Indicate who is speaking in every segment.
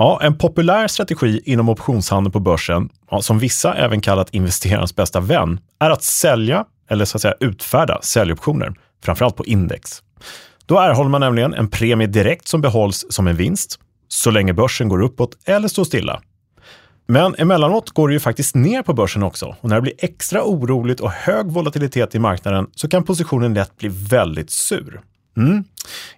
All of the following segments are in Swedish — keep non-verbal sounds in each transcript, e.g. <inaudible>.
Speaker 1: Ja, en populär strategi inom optionshandel på börsen, ja, som vissa även kallat investerarens bästa vän, är att sälja, eller så att säga utfärda säljoptioner, framförallt på index. Då erhåller man nämligen en premie direkt som behålls som en vinst, så länge börsen går uppåt eller står stilla. Men emellanåt går det ju faktiskt ner på börsen också och när det blir extra oroligt och hög volatilitet i marknaden så kan positionen lätt bli väldigt sur. Mm.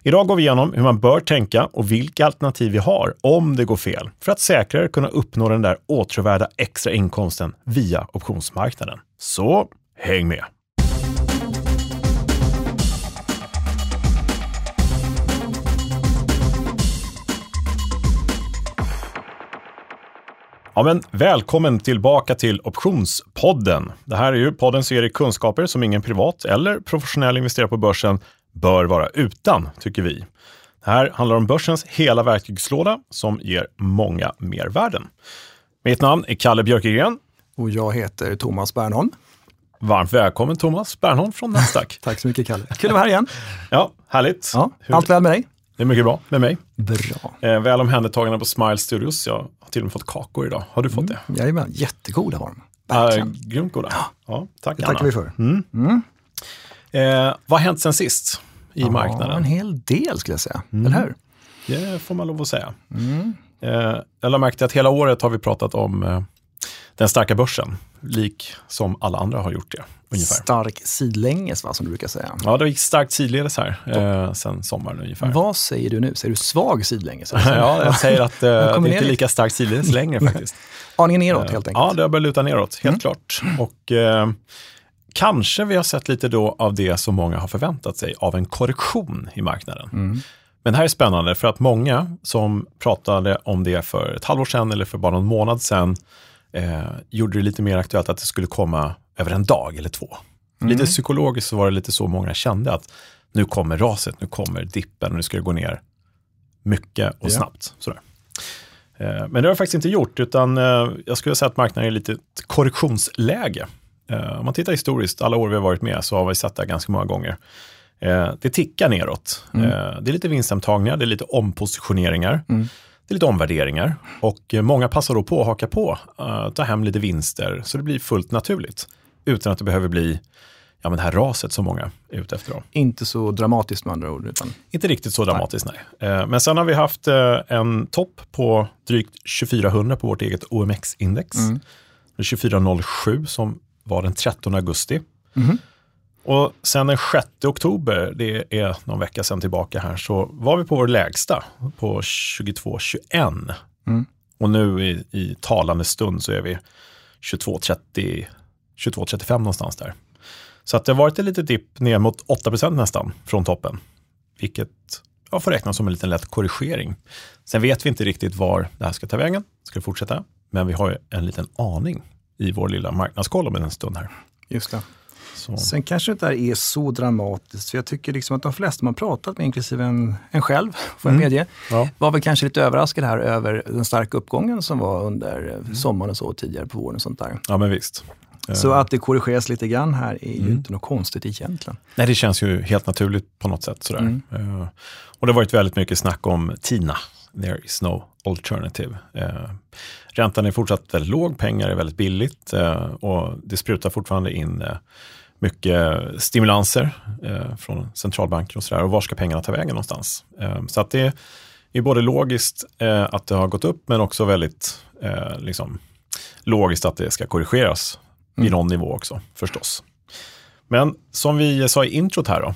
Speaker 1: Idag går vi igenom hur man bör tänka och vilka alternativ vi har om det går fel för att säkrare kunna uppnå den där åtråvärda extra inkomsten via optionsmarknaden. Så häng med! Ja, men välkommen tillbaka till Optionspodden. Det här är ju podden serie kunskaper som ingen privat eller professionell investerare på börsen bör vara utan, tycker vi. Det här handlar om börsens hela verktygslåda som ger många mervärden. Mitt namn är Kalle Björkegren.
Speaker 2: Och jag heter Thomas Bernholm.
Speaker 1: Varmt välkommen Thomas Bernholm från Nasdaq. <laughs>
Speaker 2: Tack så mycket Kalle. Kul att vara här igen.
Speaker 1: ja, härligt.
Speaker 2: Ja, allt väl med dig?
Speaker 1: Det är mycket bra med mig.
Speaker 2: Bra.
Speaker 1: Eh, väl omhändertagna på Smile Studios. Jag har till och med fått kakor idag. Har du fått det?
Speaker 2: Mm, jajamän, jättegoda har de.
Speaker 1: Äh, grymt goda. Ja, tack
Speaker 2: Det tackar
Speaker 1: Anna.
Speaker 2: vi för.
Speaker 1: Mm.
Speaker 2: Mm.
Speaker 1: Eh, vad har hänt sen sist i
Speaker 2: Ja,
Speaker 1: marknaden?
Speaker 2: en hel del skulle jag säga,
Speaker 1: Mm.
Speaker 2: eller hur?
Speaker 1: Det får man lov att säga.
Speaker 2: Mm.
Speaker 1: Eh, jag har märkt att hela året har vi pratat om eh, den starka börsen, lik som alla andra har gjort det. ungefär.
Speaker 2: Stark sidlänges, va, som du brukar säga.
Speaker 1: Ja, det gick starkt sidledes här eh, sen sommaren ungefär.
Speaker 2: Vad säger du nu? Säger du svag sidlänges? <laughs>
Speaker 1: ja, jag säger att eh, det är inte lika starkt sidledes längre <laughs> faktiskt.
Speaker 2: Aningen neråt
Speaker 1: Eh,
Speaker 2: helt enkelt.
Speaker 1: Ja, det har börjat luta neråt, helt
Speaker 2: Mm.
Speaker 1: klart. Och eh, kanske vi har sett lite då av det som många har förväntat sig av en korrektion i marknaden.
Speaker 2: Mm.
Speaker 1: Men det här är spännande för att många som pratade om det för ett halvår sedan eller för bara någon månad sedan eh, gjorde det lite mer aktuellt att det skulle komma över en dag eller två.
Speaker 2: Mm.
Speaker 1: Lite psykologiskt så var det lite så många kände att nu kommer raset, nu kommer dippen och nu ska det gå ner mycket och
Speaker 2: Ja.
Speaker 1: snabbt. Sådär. Eh, Men det har det faktiskt inte gjort, utan eh, jag skulle säga att marknaden är i lite korrektionsläge. Eh, Om man tittar historiskt, alla år vi har varit med, så har vi sett det här ganska många gånger. Eh, Det tickar neråt.
Speaker 2: Mm.
Speaker 1: Eh, Det är lite vinsthemtagningar, det är lite ompositioneringar,
Speaker 2: Mm.
Speaker 1: det är lite omvärderingar. Och många passar då på att haka på, ta hem lite vinster, så det blir fullt naturligt. Utan att det behöver bli ja, men det här raset som många är ute efter. Då.
Speaker 2: Inte så dramatiskt med andra ord. Utan...
Speaker 1: Inte riktigt så dramatiskt, nej. Eh, Men sen har vi haft en topp på drygt 2400 på vårt eget OMX-index.
Speaker 2: Mm.
Speaker 1: Det är 2407 som var den 13 augusti.
Speaker 2: Mhm.
Speaker 1: Och sen den 6 oktober, det är någon vecka sedan tillbaka här, så var vi på vår lägsta på 2221.
Speaker 2: Mm.
Speaker 1: Och nu i, i talande stund så är vi 2230, 2235 någonstans där. Så att det har varit en liten dipp ner mot 8% nästan från toppen. Vilket jag får räkna som en liten lätt korrigering. Sen vet vi inte riktigt var det här ska ta vägen. Ska det fortsätta? Men vi har ju en liten aning i vår lilla marknadskoll om en stund här.
Speaker 2: Just det.
Speaker 1: Så.
Speaker 2: Sen kanske det inte är så dramatiskt, för jag tycker liksom att de flesta man pratat med, inklusive en, en själv, får jag
Speaker 1: Mm.
Speaker 2: medge,
Speaker 1: Ja.
Speaker 2: var väl kanske lite överraskade här över den starka uppgången som var under
Speaker 1: Mm.
Speaker 2: eh, sommaren och så tidigare på våren och sånt där.
Speaker 1: ja, men visst.
Speaker 2: Så
Speaker 1: Eh,
Speaker 2: att det korrigeras lite grann här är ju
Speaker 1: Mm.
Speaker 2: inte något konstigt egentligen.
Speaker 1: Nej, det känns ju helt naturligt på något sätt. Sådär.
Speaker 2: Mm.
Speaker 1: Eh, och det har varit väldigt mycket snack om TINA. There is no alternative. Räntan är fortsatt väldigt låg, pengar är väldigt billigt eh, och det sprutar fortfarande in eh, mycket stimulanser eh, från centralbanker och sådär. Och var ska pengarna ta vägen någonstans? Så att det är både logiskt att det har gått upp, men också väldigt liksom, logiskt att det ska korrigeras
Speaker 2: Mm.
Speaker 1: någon nivå också, förstås. Men som vi sa i introt här då,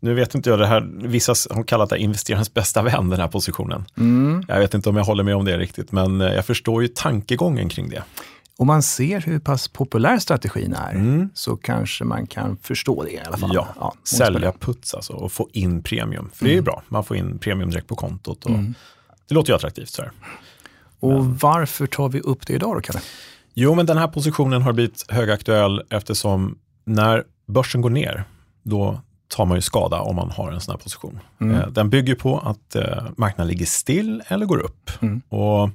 Speaker 1: nu vet inte jag, det här, vissa har kallat det investerarens bästa vän, den här positionen.
Speaker 2: Mm.
Speaker 1: Jag vet inte om jag håller med om det riktigt, men eh, jag förstår ju tankegången kring det.
Speaker 2: Om man ser hur pass populär strategin är
Speaker 1: Mm.
Speaker 2: så kanske man kan förstå det i alla fall.
Speaker 1: Ja,
Speaker 2: många
Speaker 1: sälja puts alltså och få in premium. För det är ju bra, man får in premium direkt på kontot. Och
Speaker 2: Mm.
Speaker 1: Det låter ju attraktivt. Så här.
Speaker 2: Och varför tar vi upp det idag då, Kalle?
Speaker 1: Jo, men den här positionen har blivit högaktuell eftersom när börsen går ner, då tar man ju skada om man har en sån här position.
Speaker 2: Mm.
Speaker 1: Eh, Den bygger på att eh, marknaden ligger still eller går upp.
Speaker 2: Mm.
Speaker 1: Och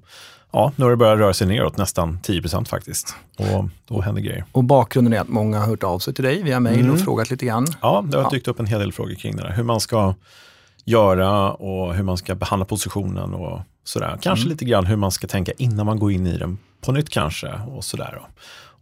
Speaker 1: ja, nu har det börjat röra sig neråt nästan 10% faktiskt. Och då händer grejer.
Speaker 2: Och bakgrunden är att många har hört av sig till dig via mejl
Speaker 1: Mm.
Speaker 2: och frågat lite grann.
Speaker 1: Ja, det har
Speaker 2: Ja.
Speaker 1: dykt upp en hel del frågor kring det där. Hur man ska göra och hur man ska behandla positionen och Sådär. Kanske lite grann hur man ska tänka innan man går in i den på nytt kanske. Och, sådär.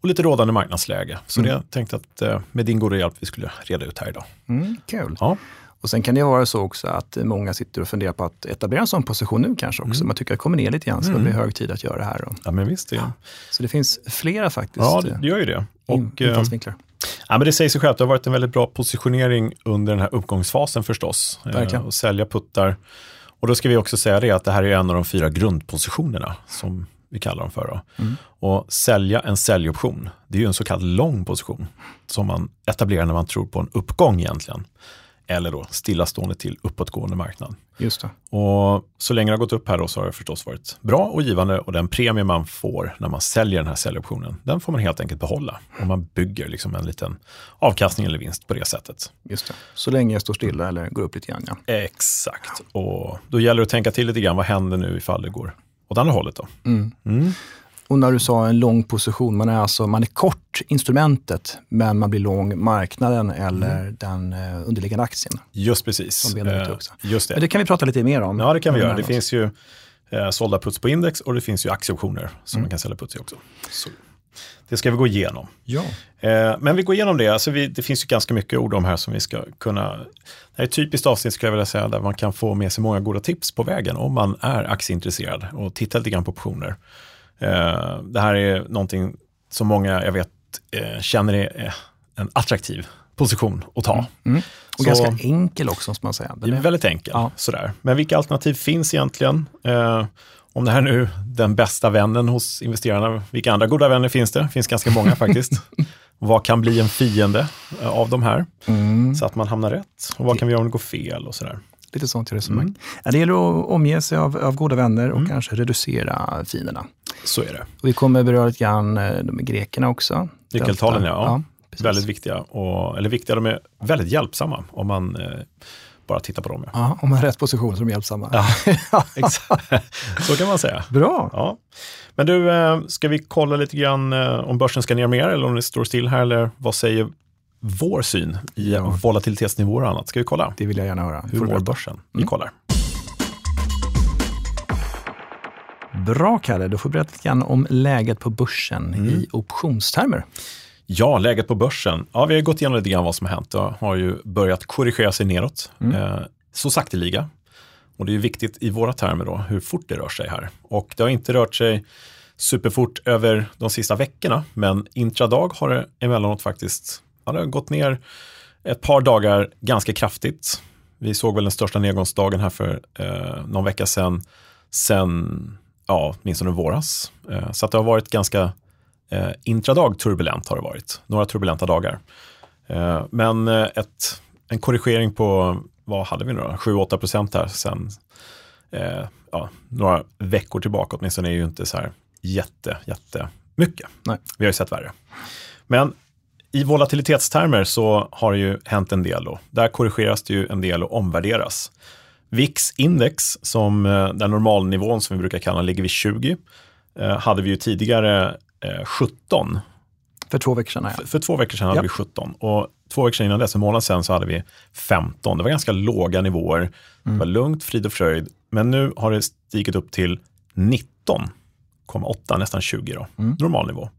Speaker 1: Och lite rådande marknadsläge. Så det tänkte att eh, med din goda hjälp vi skulle reda ut här idag.
Speaker 2: Mm, kul.
Speaker 1: Ja.
Speaker 2: Och sen kan det vara så också att många sitter och funderar på att etablera en sån position nu kanske också. Man tycker att kommer ner lite grann, så det blir hög tid att göra det här. Då.
Speaker 1: ja, men visst. Det,
Speaker 2: Så det finns flera faktiskt
Speaker 1: ja, det, gör ju det.
Speaker 2: in,
Speaker 1: Och, eh,
Speaker 2: infallsvinklar.
Speaker 1: Ja, men det säger sig självt, det har varit en väldigt bra positionering under den här uppgångsfasen förstås. Eh,
Speaker 2: Verkligen.
Speaker 1: och sälja puttar. Och då ska vi också säga det att det här är en av de fyra grundpositionerna som vi kallar dem för. Då.
Speaker 2: Mm.
Speaker 1: Och sälja en säljoption, det är ju en så kallad lång position som man etablerar när man tror på en uppgång egentligen. Eller då stillastående till uppåtgående marknad.
Speaker 2: Just det.
Speaker 1: Och så länge det har gått upp här då så har det förstås varit bra och givande och den premie man får när man säljer den här säljoptionen, den får man helt enkelt behålla. Och man bygger liksom en liten avkastning eller vinst på det sättet.
Speaker 2: Just det. Så länge jag står stilla eller går upp lite grann. Ja.
Speaker 1: Exakt. Och då gäller det att tänka till lite grann, vad händer nu ifall det går åt andra hållet då? Mm.
Speaker 2: Och när du sa en lång position, man är alltså man är kort instrumentet, men man blir lång marknaden eller
Speaker 1: Mm.
Speaker 2: den eh, underliggande aktien.
Speaker 1: Just precis. Eh. Just det.
Speaker 2: Men det kan vi prata lite mer om.
Speaker 1: Ja, det kan vi göra. Det finns ju eh, sålda puts på index och det finns ju aktieoptioner som
Speaker 2: Mm.
Speaker 1: man kan sälja puts i också. Så det ska vi gå igenom.
Speaker 2: Ja.
Speaker 1: Eh, men vi går igenom det. Alltså vi, det finns ju ganska mycket ord om här som vi ska kunna... Det här är ett typiskt avsnitt skulle jag vilja säga där man kan få med sig många goda tips på vägen om man är aktieintresserad och tittar lite grann på optioner. Eh, det här är någonting som många, jag vet, eh, känner är eh, en attraktiv position att ta.
Speaker 2: Mm. Och
Speaker 1: Så-
Speaker 2: ganska enkel också, måste man. Den
Speaker 1: är
Speaker 2: är-
Speaker 1: väldigt enkelt.
Speaker 2: Ja.
Speaker 1: Sådär. Men vilka alternativ finns egentligen? Om det här nu den bästa vännen hos investerarna, vilka andra goda vänner finns det? Det finns ganska många faktiskt. <laughs> vad kan bli en fiende eh, av de här?
Speaker 2: Mm.
Speaker 1: Så att man hamnar rätt. Och vad kan vi göra om det går fel och sådär.
Speaker 2: Lite sånt resonemang.
Speaker 1: Mm.
Speaker 2: Ja, det gäller att omge sig av, av goda vänner och kanske reducera fienderna.
Speaker 1: Så är det.
Speaker 2: Och vi kommer beröra lite grann eh, de grekerna också.
Speaker 1: Nyckeltalen,
Speaker 2: Delta.
Speaker 1: ja.
Speaker 2: precis.
Speaker 1: Väldigt viktiga. Och, eller viktiga, de är väldigt hjälpsamma om man eh, bara tittar på dem. Ja.
Speaker 2: Ja, om man har rätt position så är de hjälpsamma.
Speaker 1: Ja, <laughs> <laughs> exakt. Så kan man säga.
Speaker 2: Bra.
Speaker 1: Ja. Men du, eh, ska vi kolla lite grann eh, om börsen ska ner mer eller om det står still här eller vad säger vår syn i
Speaker 2: Ja.
Speaker 1: volatilitetsnivåer och annat? Ska vi kolla?
Speaker 2: Det vill jag gärna höra.
Speaker 1: Hur mår börsen? Vi
Speaker 2: Mm.
Speaker 1: kollar.
Speaker 2: Bra Kalle, då får du berätta lite grann om läget på börsen
Speaker 1: Mm.
Speaker 2: i optionstermer.
Speaker 1: Ja, läget på börsen. Ja, vi har gått igenom lite grann vad som har hänt. Det har ju börjat korrigera sig neråt, eh, så sakteliga. Och det är ju viktigt i våra termer då, hur fort det rör sig här. Och det har inte rört sig superfort över de sista veckorna, men intradag har det emellanåt faktiskt ja, det har gått ner ett par dagar ganska kraftigt. Vi såg väl den största nedgångsdagen här för eh, någon vecka sedan, sen, ja, åtminstone våras. Eh, så att det har varit ganska eh, intradag turbulent har det varit, några turbulenta dagar. Eh, men eh, ett, en korrigering på, vad hade vi nu då, 7-8 procent här sen eh, ja, några veckor tillbaka åtminstone är ju inte så här jätte, jätte mycket.
Speaker 2: Nej.
Speaker 1: Vi har ju sett värre. Men i volatilitetstermer så har det ju hänt en del då. Där korrigeras det ju en del och omvärderas. VIX index, som eh, den normalnivån som vi brukar kalla ligger vid 20, eh, hade vi ju tidigare 17.
Speaker 2: För två veckor sedan. Ja.
Speaker 1: För, för två veckor sedan hade
Speaker 2: Ja.
Speaker 1: vi 17 och två veckor sedan innan dess, en månad sedan, så hade vi 15. Det var ganska låga nivåer. Det var lugnt, frid och fröjd. Men nu har det stigit upp till 19,8, nästan 20 då. Normalnivå.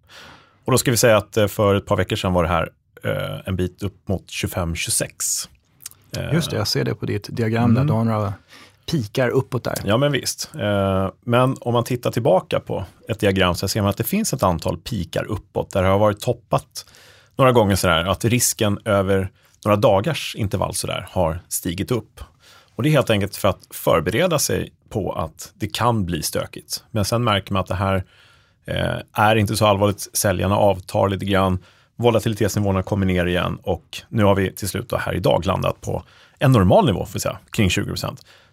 Speaker 1: Och då ska vi säga att eh, för ett par veckor sedan var det här eh, en bit upp mot 25-26. Eh,
Speaker 2: Just det, jag ser det på ditt diagram där. Du har några pikar uppåt där.
Speaker 1: Ja, men visst. Eh, men om man tittar tillbaka på ett diagram så ser man att det finns ett antal pikar uppåt där det har varit toppat några gånger sådär att risken över några dagars intervall sådär har stigit upp. Och det är helt enkelt för att förbereda sig på att det kan bli stökigt. Men sen märker man att det här eh, är inte så allvarligt. Säljarna avtar lite grann. Volatilitetsnivåerna kommer ner igen och nu har vi till slut då här idag landat på en normal nivå, får vi säga, kring 20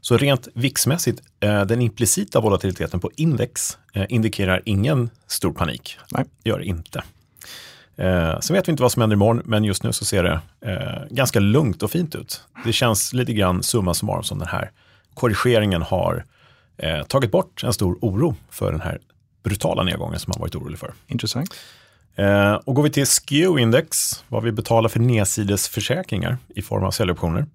Speaker 1: så rent VIX-mässigt, eh, den implicita volatiliteten på index eh, indikerar ingen stor panik.
Speaker 2: Nej.
Speaker 1: Det gör det inte. Eh, sen vet vi inte vad som händer imorgon, men just nu så ser det eh, ganska lugnt och fint ut. Det känns lite grann summa summarum som den här korrigeringen har eh, tagit bort en stor oro för den här brutala nedgången som man varit orolig för.
Speaker 2: Intressant.
Speaker 1: Eh, och går vi till SKEW-index, vad vi betalar för nedsidesförsäkringar i form av säljoptioner,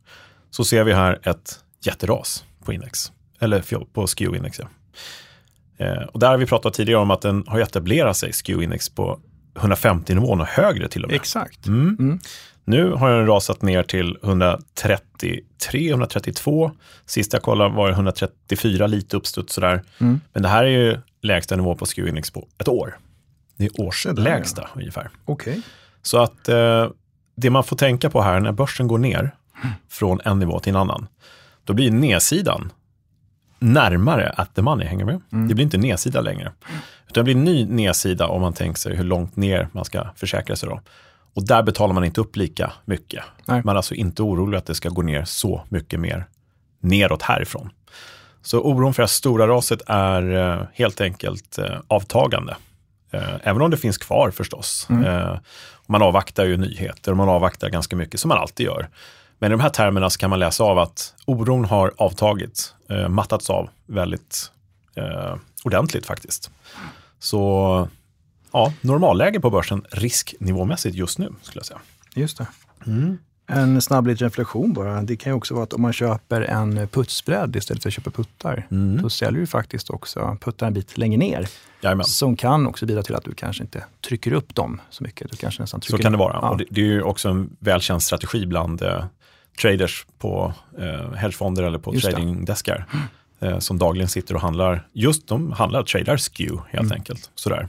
Speaker 1: så ser vi här ett jätteras på index. Eller på SKEW-index. Ja. Eh, och där har vi pratat tidigare om att den har etablerat sig, SKEW-index, på 150-nivån och högre till och med.
Speaker 2: Exakt.
Speaker 1: Mm.
Speaker 2: Mm.
Speaker 1: Nu har den rasat ner till 133, 132. Sist jag kollade var det 134, lite uppstuds sådär.
Speaker 2: Mm.
Speaker 1: Men det här är ju lägsta nivå på SKEW-index på ett år. Det är årslägsta
Speaker 2: där,
Speaker 1: ungefär.
Speaker 2: Okej.
Speaker 1: Så att eh, det man får tänka på här när börsen går ner från en nivå till en annan, då blir nedsidan närmare at the money, hänger med? Det blir inte nedsida längre. Utan det blir en ny nedsida om man tänker sig hur långt ner man ska försäkra sig då. Och där betalar man inte upp lika mycket.
Speaker 2: Nej.
Speaker 1: Man är alltså inte orolig att det ska gå ner så mycket mer neråt härifrån. Så oron för det här stora raset är eh, helt enkelt eh, avtagande. Eh, även om det finns kvar förstås. Eh, man avvaktar ju nyheter och man avvaktar ganska mycket som man alltid gör. Men i de här termerna så kan man läsa av att oron har avtagit, eh, mattats av väldigt eh, ordentligt faktiskt. Så ja, normalläge på börsen risknivåmässigt just nu skulle jag säga.
Speaker 2: Just det. En snabb liten reflektion bara. Det kan ju också vara att om man köper en putsbredd istället för att köpa puttar, då säljer du faktiskt också puttar en bit längre ner.
Speaker 1: Jajamän.
Speaker 2: Som kan också bidra till att du kanske inte trycker upp dem så mycket. Du kanske nästan trycker
Speaker 1: Så kan det
Speaker 2: ner-
Speaker 1: vara.
Speaker 2: Ja.
Speaker 1: Och det, det är ju också en välkänd strategi bland eh, traders på eh, hedgefonder eller på
Speaker 2: Just
Speaker 1: tradingdeskar. Eh, som dagligen sitter och handlar, just de handlar tradar skew helt
Speaker 2: Mm.
Speaker 1: enkelt. Sådär.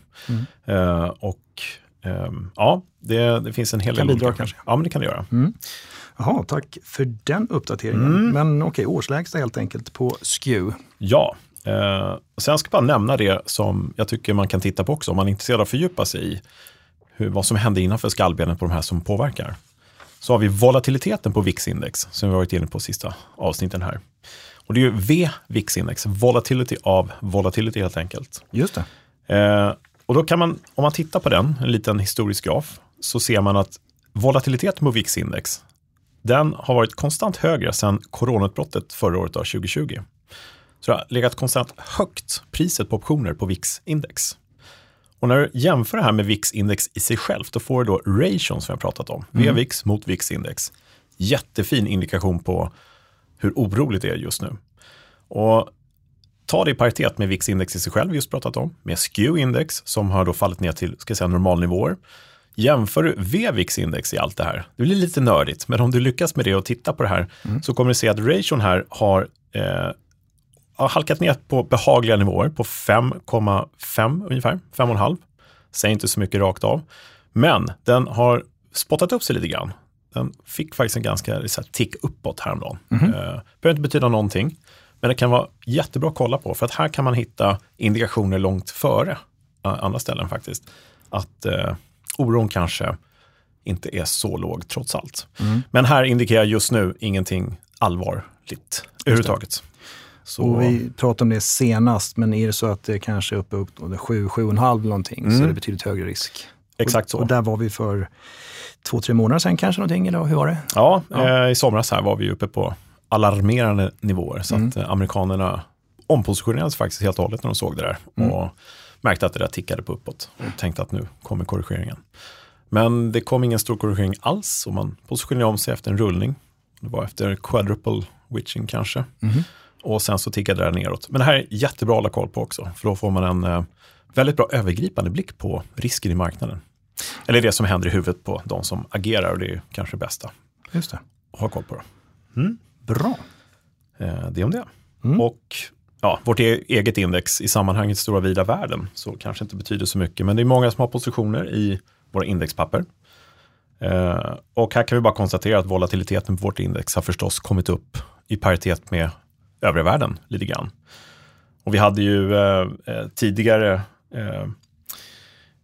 Speaker 1: Eh, och ehm, ja, det, det finns en hel
Speaker 2: Kan
Speaker 1: del
Speaker 2: bidra
Speaker 1: olika-
Speaker 2: kanske.
Speaker 1: Ja, men det kan det göra.
Speaker 2: Jaha, tack för den uppdateringen. Men okej, årslägsta helt enkelt på SKEW.
Speaker 1: Ja, eh, sen ska jag bara nämna det som jag tycker man kan titta på också om man är intresserad av att fördjupa sig i hur, vad som händer innanför skallbenet på de här som påverkar. Så har vi volatiliteten på VIX-index som vi varit inne på sista avsnitten här. Och det är ju V-VIX-index, volatility av volatility helt enkelt.
Speaker 2: Just det.
Speaker 1: Eh, och då kan man, om man tittar på den, en liten historisk graf, så ser man att volatiliteten på VIX-index, den har varit konstant högre sedan coronautbrottet förra året, då, 2020. Så det har legat konstant högt priset på optioner på VIX-index. Och när du jämför det här med VIX-index i sig självt, då får du då ration som jag pratat om. VVIX mot VIX-index. Jättefin indikation på hur oroligt det är just nu. Och ta det i paritet med VIX-index i sig själv, just pratat om, med SKEW-index som har då fallit ner till ska jag säga, normalnivåer. Jämför du VVIX-index i allt det här, det blir lite nördigt, men om du lyckas med det och titta på det här så kommer du se att ration här har, eh, har halkat ner på behagliga nivåer på 5,5 ungefär, 5,5. Säger inte så mycket rakt av. Men den har spottat upp sig lite grann. Den fick faktiskt en ganska så här, tick uppåt häromdagen. Eh, behöver inte betyda någonting. Men det kan vara jättebra att kolla på för att här kan man hitta indikationer långt före eh, andra ställen faktiskt. Att eh, oron kanske inte är så låg trots allt. Men här indikerar just nu ingenting allvarligt överhuvudtaget. Så,
Speaker 2: Och vi pratade om det senast, men är det så att det kanske är uppe upp 7-7,5 någonting så är det betydligt högre risk.
Speaker 1: Exakt
Speaker 2: och,
Speaker 1: så.
Speaker 2: Och där var vi för två, tre månader sedan kanske någonting, eller hur var det?
Speaker 1: Ja, Eh, i somras här var vi uppe på alarmerande nivåer. Så
Speaker 2: Mm.
Speaker 1: att eh, amerikanerna ompositionerade sig faktiskt helt och hållet när de såg det där.
Speaker 2: Mm.
Speaker 1: Och märkte att det där tickade på uppåt. Och tänkte att nu kommer korrigeringen. Men det kom ingen stor korrigering alls och man positionerade om sig efter en rullning. Det var efter quadruple witching kanske.
Speaker 2: Mhm.
Speaker 1: Och sen så tickade det där neråt. Men det här är jättebra att hålla koll på också. För då får man en eh, väldigt bra övergripande blick på risker i marknaden. Eller det som händer i huvudet på de som agerar och det är kanske det bästa
Speaker 2: Just det.
Speaker 1: att ha koll på. Det.
Speaker 2: Bra.
Speaker 1: Eh, det om det.
Speaker 2: Mm.
Speaker 1: Och ja, vårt e- eget index i sammanhanget stora vida världen så kanske inte betyder så mycket. Men det är många som har positioner i våra indexpapper. Eh, och här kan vi bara konstatera att volatiliteten på vårt index har förstås kommit upp i paritet med övriga världen lite grann. Och vi hade ju eh, eh, tidigare eh,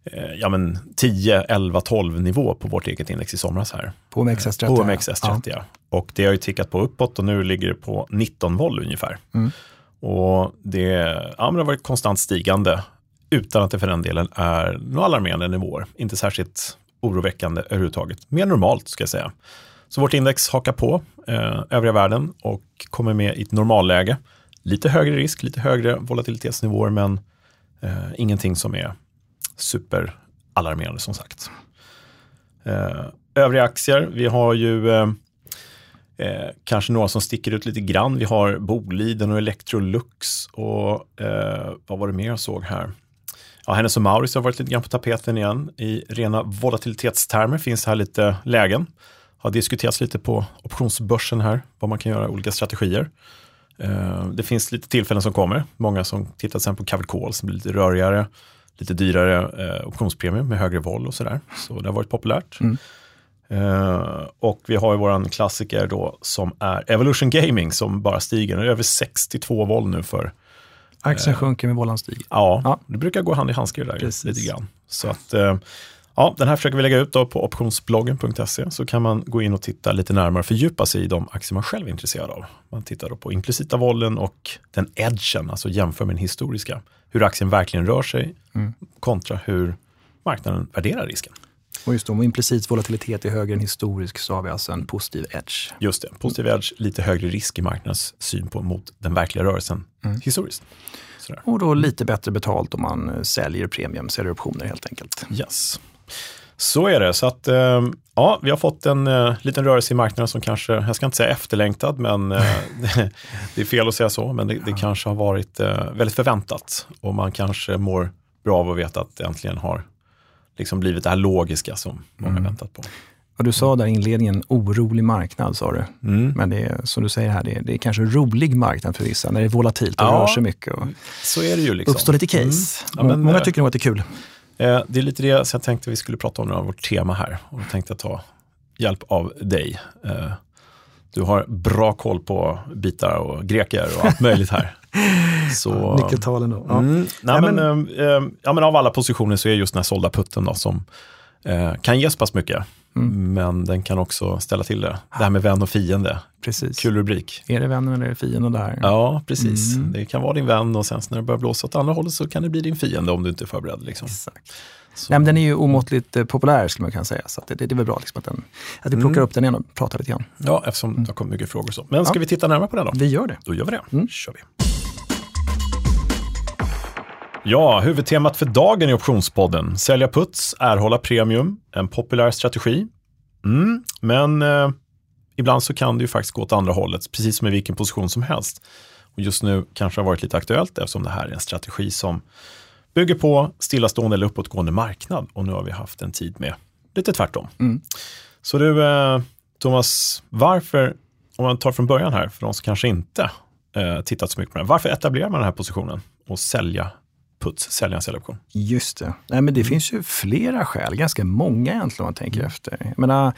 Speaker 1: eh, ja, men 10, 11, 12 nivå på vårt eget index i somras här.
Speaker 2: På OMXS30.
Speaker 1: På OMXS30 ja. Och det har ju tickat på uppåt och nu ligger det på 19 vol ungefär.
Speaker 2: Mm.
Speaker 1: Och det, ja, men det har varit konstant stigande utan att det för den delen är några alarmerande nivåer. Inte särskilt oroväckande överhuvudtaget. Mer normalt ska jag säga. Så vårt index hakar på eh, övriga världen och kommer med i ett normalläge. Lite högre risk, lite högre volatilitetsnivåer men eh, ingenting som är superalarmerande som sagt. Eh, övriga aktier, vi har ju eh, Eh, kanske några som sticker ut lite grann. Vi har Boliden och Electrolux och eh, vad var det mer jag såg här? Ja, Hennes och Mauritz har varit lite grann på tapeten igen. I rena volatilitetstermer finns här lite lägen. Har diskuterats lite på optionsbörsen här, vad man kan göra, olika strategier. Eh, det finns lite tillfällen som kommer. Många som tittar till exempel på Covered Call som blir lite rörigare, lite dyrare eh, optionspremium med högre vol och sådär. Så det har varit populärt.
Speaker 2: Mm.
Speaker 1: Eh, och vi har ju våran klassiker då som är Evolution Gaming som bara stiger. Den är över 62 vol nu för
Speaker 2: Aktien sjunker med vållan stiger.
Speaker 1: Ja,
Speaker 2: Ja.
Speaker 1: det brukar gå hand i handske det där
Speaker 2: Precis.
Speaker 1: lite grann. Så att, eh, ja, den här försöker vi lägga ut då på optionsbloggen.se så kan man gå in och titta lite närmare och fördjupa sig i de aktier man själv är intresserad av. Man tittar då på implicita vollen och den edgen, alltså jämför med den historiska. Hur aktien verkligen rör sig
Speaker 2: Mm.
Speaker 1: kontra hur marknaden värderar risken.
Speaker 2: Och just om implicit volatilitet är högre än historisk så har vi alltså en positiv edge.
Speaker 1: Just det, positiv edge, lite högre risk i marknadens syn på mot den verkliga rörelsen
Speaker 2: Mm.
Speaker 1: historiskt. Sådär.
Speaker 2: Och då lite bättre betalt om man säljer premium, säljer optioner helt enkelt.
Speaker 1: Yes. Så är det. Så att, eh, ja, vi har fått en eh, liten rörelse i marknaden som kanske, jag ska inte säga efterlängtad, men eh, <laughs> det är fel att säga så, men det, det kanske har varit eh, väldigt förväntat. Och man kanske mår bra av att veta att det äntligen har liksom blivit det här logiska som många
Speaker 2: Mm.
Speaker 1: väntat på.
Speaker 2: Och du sa där i inledningen, orolig marknad sa du.
Speaker 1: Mm.
Speaker 2: Men det är, som du säger här, det är, det är kanske en rolig marknad för vissa, när det är volatilt och
Speaker 1: Ja.
Speaker 2: rör sig mycket. Och
Speaker 1: Så är det ju. Liksom.
Speaker 2: uppstår lite case.
Speaker 1: Mm. Ja, men,
Speaker 2: Många tycker nog att det är kul.
Speaker 1: Eh, det är lite det som jag tänkte vi skulle prata om nu, vårt tema här. Och då tänkte jag ta hjälp av dig. Eh, du har bra koll på bitar och greker och allt möjligt här. <laughs> Så,
Speaker 2: Nyckeltalen då. Ja.
Speaker 1: Mm, nej, men, eh, eh, ja, men av alla positioner så är just den här sålda putten då, som eh, kan ge så pass mycket.
Speaker 2: Mm.
Speaker 1: Men den kan också ställa till det. Det här med vän och fiende.
Speaker 2: Precis.
Speaker 1: Kul rubrik.
Speaker 2: Är det vännen eller är det fienden där?
Speaker 1: Ja, precis.
Speaker 2: Mm.
Speaker 1: Det kan vara din vän och sen när det börjar blåsa åt andra hållet så kan det bli din fiende om du inte är förberedd. Liksom.
Speaker 2: Exakt.
Speaker 1: Så.
Speaker 2: Nej, men den är ju omåttligt eh, populär skulle man kunna säga. Så det, det, det är väl bra liksom att, den, att vi plockar
Speaker 1: Mm.
Speaker 2: upp den igen och pratar lite grann.
Speaker 1: Ja, eftersom det har kommit mycket frågor. Så. Men ska
Speaker 2: Ja.
Speaker 1: vi titta närmare på den då?
Speaker 2: Vi gör det.
Speaker 1: Då gör vi det.
Speaker 2: Mm.
Speaker 1: kör vi. Ja, huvudtemat för dagen i Optionspodden. Sälja puts, erhålla premium, en populär strategi. Mm, men eh, ibland så kan det ju faktiskt gå åt andra hållet, precis som i vilken position som helst. Och just nu kanske det har varit lite aktuellt eftersom det här är en strategi som bygger på stillastående eller uppåtgående marknad. Och nu har vi haft en tid med lite tvärtom.
Speaker 2: Mm.
Speaker 1: Så du, eh, Thomas, varför, om man tar från början här, för de som kanske inte eh, tittat så mycket på den, varför etablerar man den här positionen och sälja puts, sälja en säljoption?
Speaker 2: Just det. Nej, men det finns ju flera skäl, ganska många egentligen om man tänker efter. Jag menar,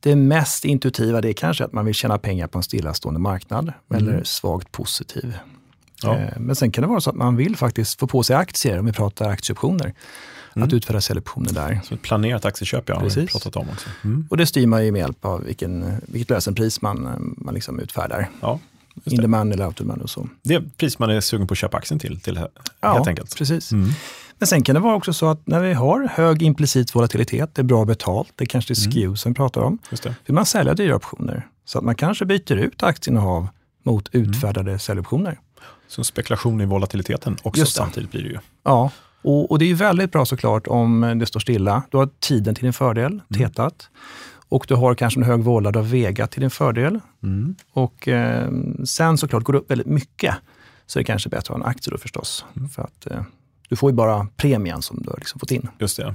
Speaker 2: det mest intuitiva det är kanske att man vill tjäna pengar på en stillastående marknad eller svagt positiv.
Speaker 1: Ja.
Speaker 2: Eh, Men sen kan det vara så att man vill faktiskt få på sig aktier, om vi pratar aktieoptioner. Att utfärda säljoptioner där.
Speaker 1: Så ett planerat aktieköp, ja, har vi
Speaker 2: Precis.
Speaker 1: pratat om också. Mm.
Speaker 2: Och det styr man ju med hjälp av vilken, vilket lösenpris man, man liksom utfärdar.
Speaker 1: Ja,
Speaker 2: In
Speaker 1: det.
Speaker 2: demand eller out demand och så.
Speaker 1: det är pris man är sugen på att köpa aktien till, till
Speaker 2: Ja,
Speaker 1: helt enkelt.
Speaker 2: precis.
Speaker 1: Mm.
Speaker 2: Men sen kan det vara också så att när vi har hög implicit volatilitet, det är bra betalt, det kanske är skew som vi pratar om, vill man sälja dyra optioner. Så att man kanske byter ut aktieinnehav mot utfärdade säljoptioner.
Speaker 1: Så spekulation i volatiliteten också
Speaker 2: Just det.
Speaker 1: samtidigt blir det ju.
Speaker 2: Ja, och, och det är ju väldigt bra såklart om det står stilla. Du har tiden till din fördel, tetat. Och du har kanske en hög våla, du har vegat till din fördel.
Speaker 1: Mm.
Speaker 2: Och eh, sen såklart går det upp väldigt mycket, så är det kanske bättre att ha en aktie då förstås. För att eh, du får ju bara premien som du har liksom fått in.
Speaker 1: Just det.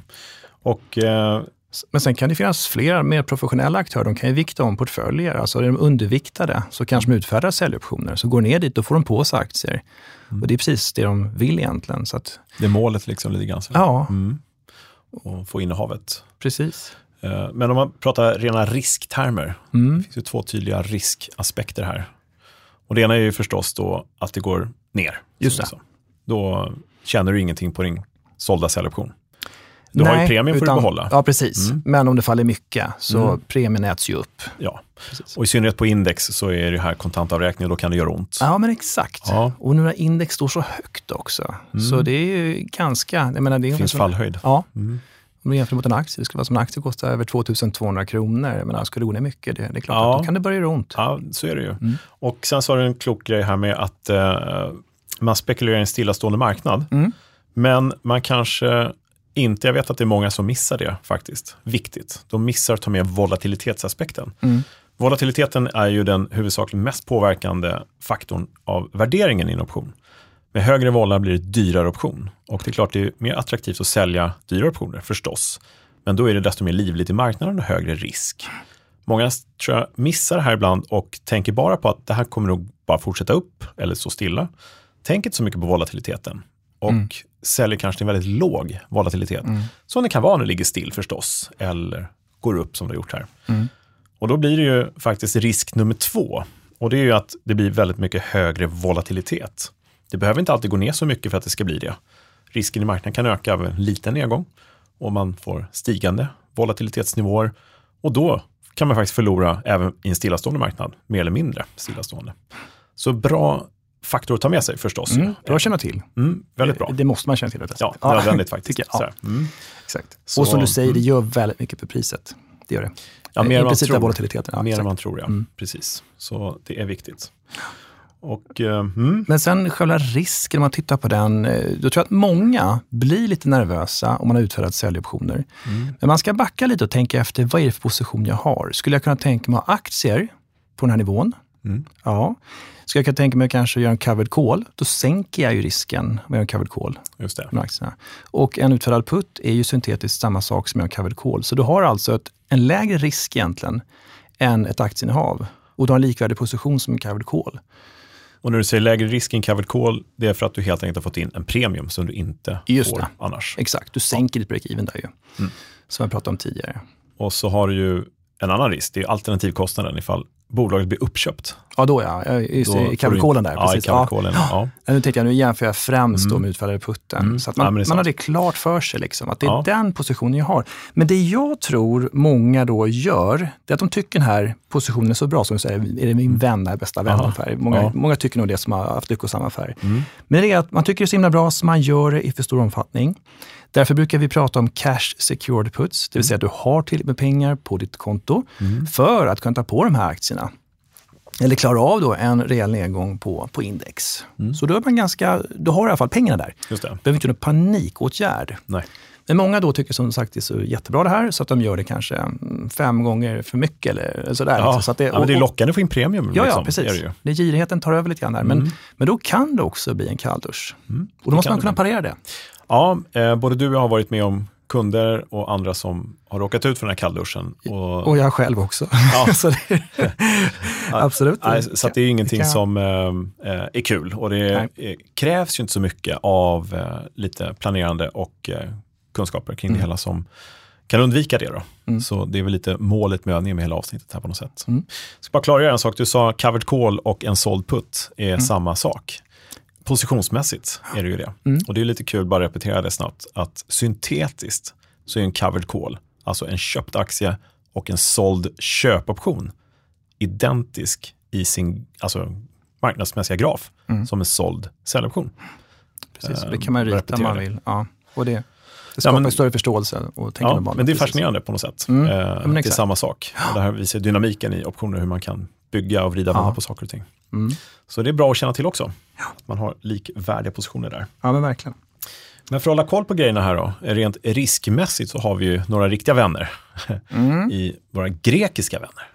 Speaker 1: Och eh,
Speaker 2: Men sen kan det finnas fler mer professionella aktörer. De kan ju vikta om portföljer. Alltså är de underviktade så kanske de utfärdar säljoptioner. Så går de ner dit, då får de på sig aktier. Och det är precis det de vill egentligen. Så att,
Speaker 1: det är målet liksom lite grann. Så.
Speaker 2: ja,
Speaker 1: Mm. Och få innehavet.
Speaker 2: precis.
Speaker 1: Eh, Men om man pratar rena risktermer,
Speaker 2: Mm.
Speaker 1: det finns ju två tydliga riskaspekter här. Och det ena är ju förstås då att det går ner.
Speaker 2: Just det.
Speaker 1: sa. Då tjänar du ingenting på din sålda säljoption. Du har ju
Speaker 2: Nej,
Speaker 1: premien får
Speaker 2: utan-
Speaker 1: du behålla.
Speaker 2: Ja, precis.
Speaker 1: Mm.
Speaker 2: Men om det faller mycket så
Speaker 1: Mm.
Speaker 2: premien äts ju upp.
Speaker 1: Ja.
Speaker 2: Precis.
Speaker 1: Och i synnerhet på index så är det här kontantavräkning och då kan det göra ont.
Speaker 2: Ja, men exakt.
Speaker 1: Ja.
Speaker 2: Och nu när index står så högt också, så det är ju ganska... Jag menar, det
Speaker 1: Det finns fallhöjd.
Speaker 2: Ja,
Speaker 1: Mm.
Speaker 2: Om du jämför mot en aktie, det skulle vara som en aktie kostar över 2200 kronor. Menar, skulle det gå ner mycket, det, det är klart
Speaker 1: Ja.
Speaker 2: att då kan det börja göra ont.
Speaker 1: Ja, så är det ju.
Speaker 2: Mm.
Speaker 1: Och sen så har du en klok grej här med att eh, man spekulerar i en stillastående marknad.
Speaker 2: Mm.
Speaker 1: Men man kanske inte, jag vet att det är många som missar det faktiskt, viktigt. De missar att ta med volatilitetsaspekten.
Speaker 2: Mm.
Speaker 1: Volatiliteten är ju den huvudsakligen mest påverkande faktorn av värderingen i en option. Med högre volla blir det dyrare option och det är klart det är mer attraktivt att sälja dyra optioner förstås. Men då är det desto mer livligt i marknaden och högre risk. Många tror jag missar det här ibland och tänker bara på att det här kommer nog bara fortsätta upp eller stå stilla. Tänk inte så mycket på volatiliteten och mm. säljer kanske till en väldigt låg volatilitet. Mm. Som det kan vara när det ligger still förstås eller går upp som det har gjort här. Mm. Och då blir det ju faktiskt risk nummer två och det är ju att det blir väldigt mycket högre volatilitet. Det behöver inte alltid gå ner så mycket för att det ska bli det. Risken i marknaden kan öka av en liten nedgång och man får stigande volatilitetsnivåer och då kan man faktiskt förlora även i en stillastående marknad, mer eller mindre stillastående. Så bra faktor att ta med sig förstås.
Speaker 2: Mm, bra att känna till.
Speaker 1: Mm, väldigt bra.
Speaker 2: Det måste man känna till.
Speaker 1: Ja, nödvändigt <laughs> faktiskt. Jag, ja.
Speaker 2: Mm. Exakt. Så, och som du säger, det mm. gör väldigt mycket för priset. Det gör det.
Speaker 1: Ja, mer än man tror. Volatiliteten. Ja, mer än man tror, ja. Mm. Precis. Så det är viktigt. Och, uh, mm.
Speaker 2: Men sen själva risken, om man tittar på den, eh, då tror jag att många blir lite nervösa om man har utfärdat säljoptioner. Mm. Men man ska backa lite och tänka efter, vad är det för position jag har? Skulle jag kunna tänka mig att ha aktier på den här nivån? Mm. Ja. Ska jag kunna tänka mig att kanske göra en covered call? Då sänker jag ju risken med en covered call.
Speaker 1: Just det.
Speaker 2: Med aktierna. Och en utfärdad put är ju syntetiskt samma sak som en covered call. Så du har alltså ett, en lägre risk egentligen än ett aktieinnehav. Och du har en likvärdig position som en covered call.
Speaker 1: Och när du säger lägre risk i en covered call, det är för att du helt enkelt har fått in en premium som du inte Just får det. annars.
Speaker 2: Exakt, du sänker ditt break-even där ju. Mm. Som jag pratade om tidigare.
Speaker 1: Och så har du ju en annan risk, det är alternativkostnaden ifall bolaget blir uppköpt.
Speaker 2: Ja, då ja. Just då i covercallen där.
Speaker 1: Ja, precis. i covercallen. Ja.
Speaker 2: Ja. Nu tänkte jag, nu jämför jag främst mm. med utfärdade putten. Mm. Så att man, ja, man har det klart för sig, liksom, att det är ja. den positionen jag har. Men det jag tror många då gör, det är att de tycker den här positionen är så bra, som du säger, är det min mm. vän, är bästa vän-affär. Många, många tycker nog det som har haft lyckosamma affärer. Mm. Men det är att man tycker det är så himla bra, så man gör det i för stor omfattning. Därför brukar vi prata om cash secured puts, det vill säga att du har tillräckligt med pengar på ditt konto mm. för att kunna ta på de här aktierna eller klara av då en rejäl nedgång på, på index. Mm. Så då, är man ganska, då har du i alla fall pengarna där.
Speaker 1: Just det.
Speaker 2: behöver inte någon panikåtgärd.
Speaker 1: Nej.
Speaker 2: Men många då tycker som sagt det är så jättebra det här så att de gör det kanske mm, fem gånger för mycket eller sådär.
Speaker 1: Ja,
Speaker 2: så
Speaker 1: att det, ja, men det är lockande att få in premium.
Speaker 2: Ja, liksom. ja precis. Det, det girigheten tar över lite grann där. Men, mm. men då kan det också bli en kalldusch. Mm. Och då måste man kunna parera det.
Speaker 1: Ja, eh, både du och jag har varit med om kunder och andra som har råkat ut för den här kallduschen.
Speaker 2: Och, och jag själv också. Ja. <laughs> så det, absolut.
Speaker 1: Nej, så det är ingenting kan... som äh, är kul och det Nej. krävs ju inte så mycket av äh, lite planerande och äh, kunskaper kring mm. det hela som kan undvika det. Då. Mm. Så det är väl lite målet med övningen med hela avsnittet här på något sätt. Mm. Jag ska bara klargöra en sak. Du sa covered call och en såld put är mm. samma sak. Positionsmässigt är det ju det. Mm. Och det är lite kul, bara repetera det snabbt, att syntetiskt så är en covered call, alltså en köpt aktie och en såld köpoption identisk i sin alltså, marknadsmässiga graf mm. som en såld säljoption.
Speaker 2: Precis, det kan man rita om man vill. Ja. Och det, det skapar ja, men, större förståelse. Och
Speaker 1: ja, men det är fascinerande på något sätt. Mm. Eh, det är samma sak. Och det här visar dynamiken i optioner, hur man kan bygga och vrida ja. på saker och ting. Mm. Så det är bra att känna till också. Man har likvärdiga positioner där.
Speaker 2: Ja, men verkligen.
Speaker 1: Men för att hålla koll på grejerna här då, rent riskmässigt så har vi ju några riktiga vänner mm. i våra grekiska vänner.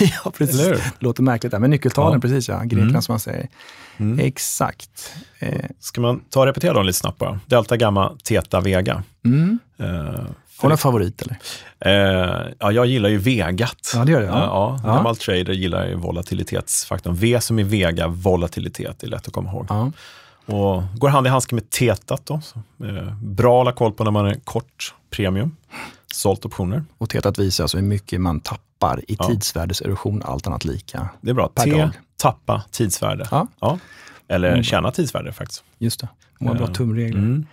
Speaker 1: <laughs>
Speaker 2: ja, precis. Det låter märkligt där, men nyckeltalen, ja. precis ja. Grekland mm. som man säger. Mm. Exakt.
Speaker 1: Eh. Ska man ta och repetera dem lite snabbt bara? Delta, gamma, teta, vega.
Speaker 2: Mm. Eh, har du en favorit eller?
Speaker 1: Eh, ja, jag gillar ju vegat.
Speaker 2: Ja, det gör det. Ja.
Speaker 1: Ja, ja. Gammal trader gillar ju volatilitetsfaktorn. V som i vega, volatilitet, det är lätt att komma ihåg. Ja. Och går hand i handske med tetat då. Så, eh, bra att hålla koll på när man är kort premium, sålt optioner.
Speaker 2: Och tetat visar alltså hur mycket man tappar i ja. tidsvärdeserosion, allt annat lika.
Speaker 1: Det är bra. T, dag. tappa tidsvärde. Ja. ja. Eller mm. tjäna tidsvärde faktiskt.
Speaker 2: Just det, många bra eh, tumregler. Mm.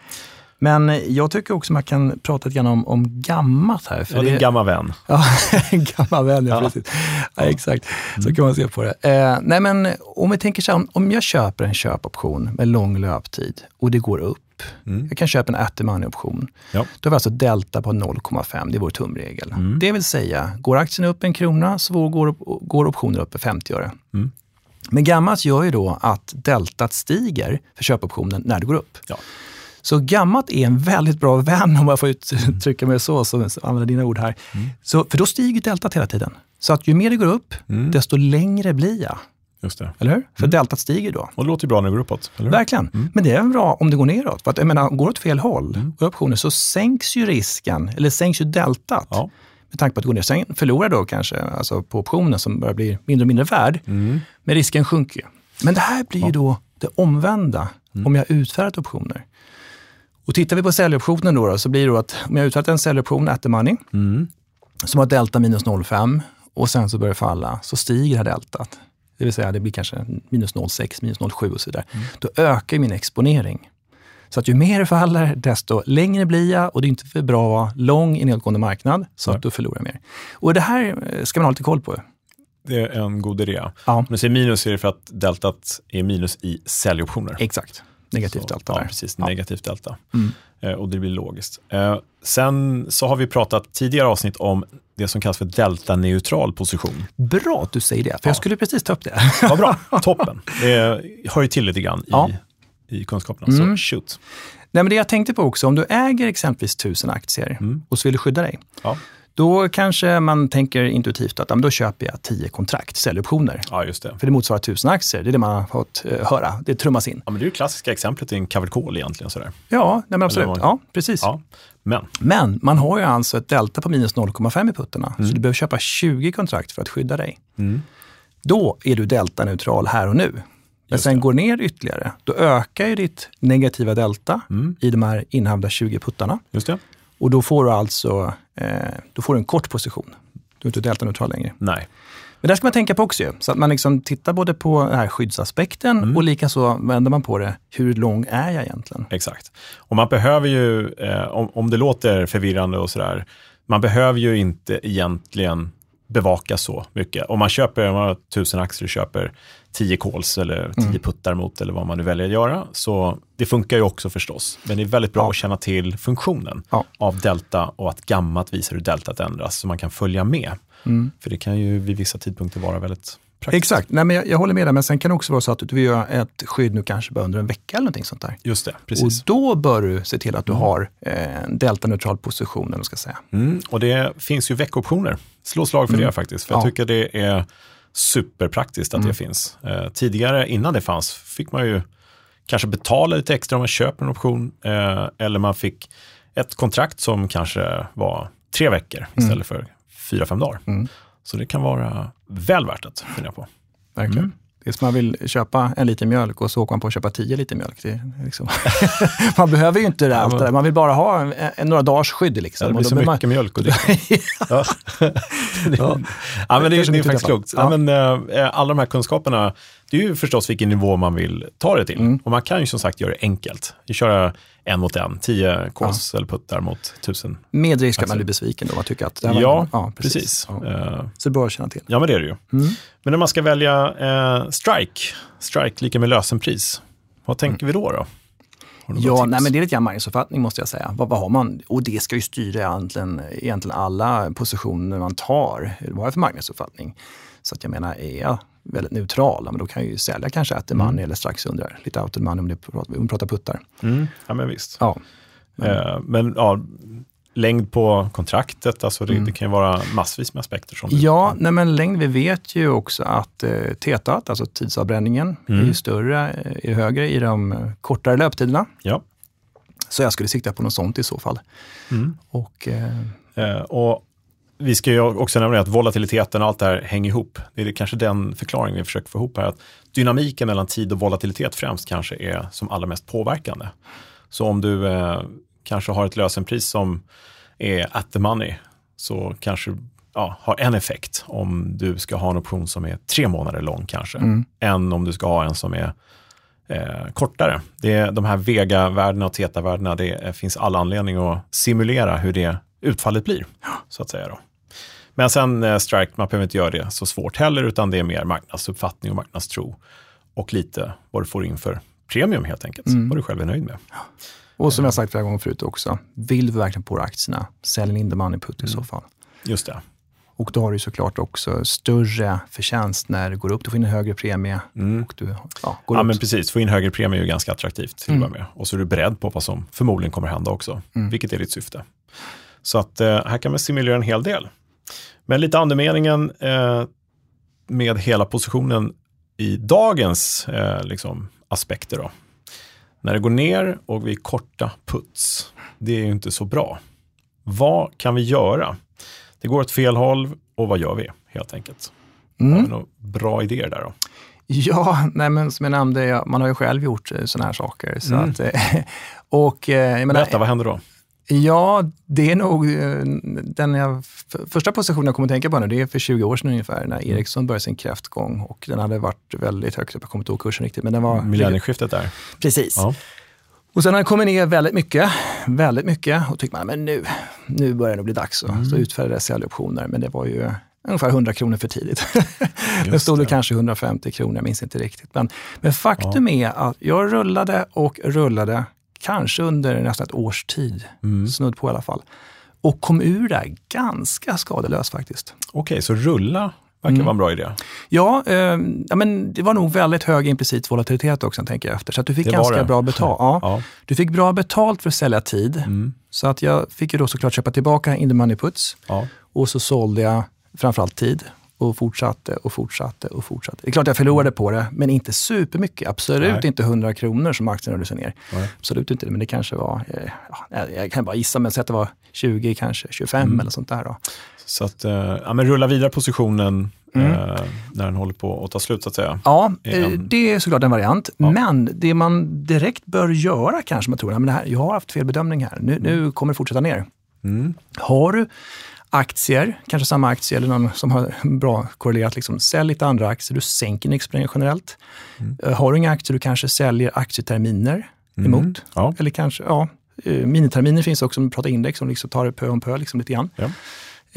Speaker 2: Men jag tycker också man kan prata lite grann om, om gammalt här.
Speaker 1: För ja, det är en gammal vän. <laughs>
Speaker 2: Ja, en gammal vän, ja, ja. precis. Ja, exakt, så mm. kan man se på det. Eh, nej men om vi tänker så här, om jag köper en köpoption med lång löptid och det går upp. Mm. Jag kan köpa en at money-option. Ja. Då har vi alltså delta på 0,5, det är vår tumregel. Mm. Det vill säga, går aktien upp en krona så går, går optionen upp för 50 öre. Mm. Men gammalt gör ju då att deltat stiger för köpoptionen när det går upp. Ja. Så gammalt är en väldigt bra vän, om jag får uttrycka <laughs> mig så, som använder dina ord här. Mm. Så, för då stiger deltat hela tiden. Så att ju mer det går upp,
Speaker 1: Mm.
Speaker 2: desto längre blir jag.
Speaker 1: Just det.
Speaker 2: Eller hur? För
Speaker 1: Mm.
Speaker 2: deltat stiger då.
Speaker 1: Och det låter ju bra när det går uppåt.
Speaker 2: Verkligen.
Speaker 1: Mm.
Speaker 2: Men det är bra om det går neråt. För att, jag menar, går det åt fel håll,
Speaker 1: Mm.
Speaker 2: och optioner, så sänks ju risken, eller sänks ju deltat.
Speaker 1: Ja.
Speaker 2: Med tanke på att det går ner. Sen förlorar då kanske alltså på optionen som börjar bli mindre och mindre värd.
Speaker 1: Mm.
Speaker 2: Men risken sjunker ju. Men det här blir ju då det omvända
Speaker 1: Mm.
Speaker 2: om jag utfärdat optioner. Och tittar vi på säljoptionen då, då så blir det då att om jag utfärdat en säljoption at the money
Speaker 1: Mm.
Speaker 2: som har delta minus 0,5 och sen så börjar det falla, så stiger det här deltat. Det vill säga det blir kanske minus 0,6, minus 0,7 och så vidare.
Speaker 1: Mm.
Speaker 2: Då ökar min exponering. Så att ju mer det faller, desto längre blir jag och det är inte för bra att vara lång i nedgående marknad, så
Speaker 1: Nej.
Speaker 2: att då förlorar mer. Och det här eh, ska man ha lite koll på.
Speaker 1: Det är en god idé.
Speaker 2: Ja,
Speaker 1: Om du säger minus är det för att deltat är minus i säljoptioner.
Speaker 2: exakt. Negativt delta
Speaker 1: ja,
Speaker 2: där.
Speaker 1: precis.
Speaker 2: Ja.
Speaker 1: Negativt delta.
Speaker 2: Mm.
Speaker 1: Eh, och det blir logiskt. Eh, sen så har vi pratat tidigare avsnitt om det som kallas för delta-neutral position.
Speaker 2: Bra att du säger det, för
Speaker 1: Ja.
Speaker 2: jag skulle precis ta upp det.
Speaker 1: Vad bra, <laughs> toppen. Det hör ju till lite grann
Speaker 2: Ja.
Speaker 1: i, i kunskaperna.
Speaker 2: Mm.
Speaker 1: Så shoot.
Speaker 2: Nej, men det jag tänkte på också, om du äger exempelvis tusen aktier
Speaker 1: Mm.
Speaker 2: och så vill du skydda dig,
Speaker 1: Ja.
Speaker 2: Då kanske man tänker intuitivt att då köper jag 10 kontrakt, säljoptioner.
Speaker 1: ja, just det.
Speaker 2: För det motsvarar tusen aktier, det är det man har fått eh, höra. Det trummas in.
Speaker 1: Ja, men det är ju klassiska exemplet i en covered call egentligen. Sådär.
Speaker 2: Ja, nej, men absolut.
Speaker 1: Vad-
Speaker 2: Ja, precis.
Speaker 1: Ja. Men,
Speaker 2: Men man har ju alltså ett delta på minus 0,5 i puttarna,
Speaker 1: Mm.
Speaker 2: så du behöver köpa 20 kontrakt för att skydda dig.
Speaker 1: mm.
Speaker 2: Då är du delta-neutral här och nu. Men sen går ner ytterligare, då ökar ju ditt negativa delta
Speaker 1: Mm.
Speaker 2: i de här innehavda 20 puttarna.
Speaker 1: just det.
Speaker 2: Och då får du alltså eh, då får du en kort position. Du är inte delta-neutral längre.
Speaker 1: Nej.
Speaker 2: Men där ska man tänka på också ju. Så att man liksom tittar både på den här skyddsaspekten
Speaker 1: Mm.
Speaker 2: och likaså vänder man på det, hur lång är jag egentligen?
Speaker 1: Exakt. Och man behöver ju, eh, om, om det låter förvirrande och sådär, man behöver ju inte egentligen bevaka så mycket. Om man köper, om man har tusen aktier och köper tio calls eller tio
Speaker 2: Mm.
Speaker 1: puttar mot eller vad man nu väljer att göra, så det funkar ju också förstås. Men det är väldigt bra
Speaker 2: Ja.
Speaker 1: att känna till funktionen
Speaker 2: Ja.
Speaker 1: av delta och att gammalt visar hur deltat ändras så man kan följa med.
Speaker 2: Mm.
Speaker 1: För det kan ju vid vissa tidpunkter vara väldigt praktiskt.
Speaker 2: Exakt, Nej, men jag, jag håller med dig, men sen kan det också vara så att du vill göra ett skydd nu kanske bara under en vecka eller någonting sånt där.
Speaker 1: Just det, precis.
Speaker 2: Och då bör du se till att du
Speaker 1: Mm.
Speaker 2: har eh, en delta-neutral position, eller ska säga.
Speaker 1: Mm, och det finns ju veckooptioner. Slå slag för
Speaker 2: Mm.
Speaker 1: det faktiskt. För
Speaker 2: Ja.
Speaker 1: jag tycker det är superpraktiskt att
Speaker 2: Mm.
Speaker 1: det finns. Eh, tidigare, innan det fanns, fick man ju kanske betala lite extra om man köper en option. Eh, eller man fick ett kontrakt som kanske var tre veckor istället för fyra, fem dagar.
Speaker 2: Mm.
Speaker 1: Så det kan vara väl värt att fundera på.
Speaker 2: Verkligen.
Speaker 1: Mm.
Speaker 2: Det är som man vill köpa en liter mjölk och så åker man på att köpa tio liter mjölk. Det liksom <laughs> man behöver ju inte det, allt det där. Man vill bara ha en, en, några dagars skydd. Liksom.
Speaker 1: Ja, det blir så mycket
Speaker 2: man...
Speaker 1: mjölk och det. <laughs> ja. <laughs> ja. ja, men det,
Speaker 2: Kanske
Speaker 1: det är faktiskt klokt. Ja. men, eh, alla de här kunskaperna, det är ju förstås vilken nivå man vill ta det till.
Speaker 2: Mm.
Speaker 1: Och man kan ju som sagt göra det enkelt. Köra en mot en, tio calls eller puttar mot tusen.
Speaker 2: Med risk att man
Speaker 1: Alltså-
Speaker 2: blir besviken då man tycker att det här var...
Speaker 1: Ja,
Speaker 2: ja
Speaker 1: precis.
Speaker 2: Ja.
Speaker 1: Eh,
Speaker 2: Så det att känna till.
Speaker 1: ja, men det är det ju.
Speaker 2: Mm.
Speaker 1: Men när man ska välja eh, strike, strike lika med lösenpris, vad tänker vi då? då?
Speaker 2: Ja, nej, men det är lite grann marknadsuppfattning måste jag säga. Vad, vad har man? Och det ska ju styra egentligen, egentligen alla positioner man tar. Vad har jag för marknadsuppfattning? Så att jag menar, är jag väldigt neutral, men då kan jag ju sälja kanske at the money
Speaker 1: Mm.
Speaker 2: eller strax under. Lite out of money om, det, om vi pratar puttar.
Speaker 1: Mm, ja, men visst.
Speaker 2: Ja.
Speaker 1: Eh, men ja, längd på kontraktet, alltså det,
Speaker 2: Mm.
Speaker 1: det kan ju vara massvis med aspekter. Som du-
Speaker 2: Ja, nej, men längd, vi vet ju också att eh, tetat, alltså tidsavbränningen,
Speaker 1: Mm.
Speaker 2: är ju större, eh, är högre i de eh, kortare löptiderna.
Speaker 1: Ja.
Speaker 2: Så jag skulle sikta på något sånt i så fall.
Speaker 1: Mm.
Speaker 2: Och, eh,
Speaker 1: Eh, och vi ska ju också nämna att volatiliteten och allt det här hänger ihop. Det är kanske den förklaringen vi försöker få ihop här. Att dynamiken mellan tid och volatilitet främst kanske är som allra mest påverkande. Så om du eh, kanske har ett lösenpris som är at the money så kanske ja, har en effekt om du ska ha en option som är tre månader lång kanske,
Speaker 2: Mm.
Speaker 1: än om du ska ha en som är eh, kortare. Det är, de här vega-värdena och teta-värdena, det är, finns all anledning att simulera hur det utfallet blir. Så att säga då. Men sen eh, strike, man behöver inte göra det så svårt heller, utan det är mer marknadsuppfattning och marknadstro. Och lite vad du får in för premium helt enkelt,
Speaker 2: Mm.
Speaker 1: vad du själv är nöjd med.
Speaker 2: Och som jag sagt flera gånger förut också, vill du verkligen på aktierna, sälj in the money put i så
Speaker 1: Mm.
Speaker 2: fall.
Speaker 1: Just det.
Speaker 2: Och då har du såklart också större förtjänst när det går upp. Du får in en högre premie
Speaker 1: Mm.
Speaker 2: och du ja, går
Speaker 1: Ja,
Speaker 2: upp.
Speaker 1: men precis. Få in högre premie är ju ganska attraktivt till
Speaker 2: Mm.
Speaker 1: med. Och så är du beredd på vad som förmodligen kommer hända också,
Speaker 2: Mm.
Speaker 1: vilket är ditt syfte. Så att eh, här kan man simulera en hel del. Men lite andemeningen eh, med hela positionen i dagens eh, liksom, aspekter. Då. När det går ner och vi är korta puts, det är ju inte så bra. Vad kan vi göra? Det går åt fel håll och vad gör vi helt enkelt? Mm. Har vi några bra idéer där då?
Speaker 2: Ja, nej men som jag nämnde, man har ju själv gjort sådana här saker. Så mm. att, <laughs> och,
Speaker 1: jag menar, Berätta, vad händer då?
Speaker 2: Ja, det är nog den jag, första positionen jag kommer att tänka på nu, det är för 20 år sedan ungefär, när mm. Ericsson började sin kräftgång och den hade varit väldigt högt upp, jag kommer inte ihåg kursen riktigt. Men den var...
Speaker 1: Millennieskiftet där.
Speaker 2: Precis. Ja. Och sen har den kommit ner väldigt mycket, väldigt mycket och tyckte man, men nu, nu börjar det bli dags. Mm. Så utfärdades säljoptioner, men det var ju ungefär 100 kronor för tidigt. det stod det kanske 150 kronor, jag minns inte riktigt. Men, men faktum ja. är att jag rullade och rullade kanske under nästan ett års tid, mm. snudd på i alla fall. Och kom ur där ganska skadelös faktiskt.
Speaker 1: Okej, okay, så rulla verkar mm. vara en bra idé.
Speaker 2: Ja, eh, ja, men det var nog väldigt hög implicit volatilitet också, tänker jag efter. Så att du fick det ganska bra betalt. <laughs> Ja. ja. Du fick bra betalt för att sälja tid. Mm. Så att jag fick ju då såklart köpa tillbaka in the money puts. Ja. Och så sålde jag framförallt tid och fortsatte och fortsatte och fortsatte. Det är klart jag förlorade på det, men inte supermycket. Absolut Nej. inte 100 kronor som aktien rörde sig ner. Nej. Absolut inte, men det kanske var, eh, ja, jag kan bara gissa, men säg att det var 20, kanske 25 mm. eller sånt där. Då.
Speaker 1: Så att, eh, ja, men rulla vidare positionen mm. eh, när den håller på att ta slut så att säga.
Speaker 2: Ja, en... Det är såklart en variant. Ja. Men det man direkt bör göra kanske, man tror, men det här, jag har haft fel bedömning här, nu, nu mm. kommer det fortsätta ner. Mm. Har du aktier, kanske samma aktie eller någon som har bra korrelerat, liksom, sälj lite andra aktier, du sänker exponeringen generellt. Mm. Uh, har du inga aktier, du kanske säljer aktieterminer mm. emot. Ja. Eller kanske, ja, uh, miniterminer finns också, om vi pratar index, som liksom tar det pö om pö liksom lite grann. Ja.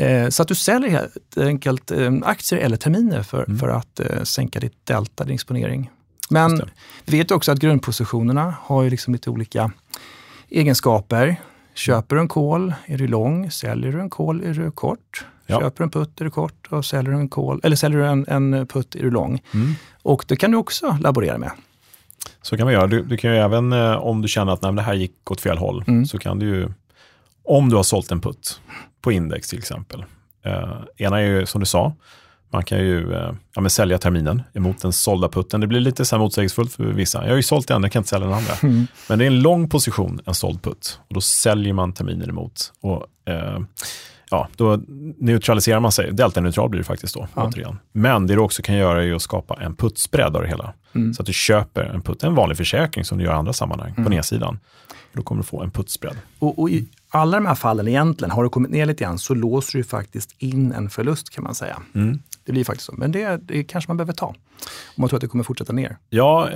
Speaker 2: Uh, så att du säljer helt enkelt aktier eller terminer för, mm. för att sänka ditt delta, din exponering. Men vi vet också att grundpositionerna har ju liksom lite olika egenskaper. Köper du en kol är du lång, säljer du en kol är du kort. Ja. Köper du en putt är du kort och säljer du en, kol, eller säljer du en, en putt är du lång. Mm. Och det kan du också laborera med.
Speaker 1: Så kan man göra. Du, du kan ju även eh, om du känner att nej, det här gick åt fel håll, mm. så kan du ju, om du har sålt en putt på index till exempel. Eh, ena är ju som du sa, man kan ju eh, ja, men sälja terminen emot den sålda putten. Det blir lite så här motsägelsefullt för vissa. Jag har ju sålt en, jag kan inte sälja den andra. Mm. Men det är en lång position, en såld putt. Och då säljer man terminen emot. Och, eh, ja, då neutraliserar man sig. Delta-neutral blir det faktiskt då, ja. återigen. Men det du också kan göra är att skapa en puttspread av det hela. Mm. Så att du köper en putt, en vanlig försäkring som du gör i andra sammanhang, mm. på nedsidan. Då kommer du få en puttspread.
Speaker 2: Och, och i alla de här fallen egentligen, har du kommit ner lite grann så låser du faktiskt in en förlust kan man säga. Mm. Det blir faktiskt så. Men det, det kanske man behöver ta. Om man tror att det kommer fortsätta ner.
Speaker 1: Ja,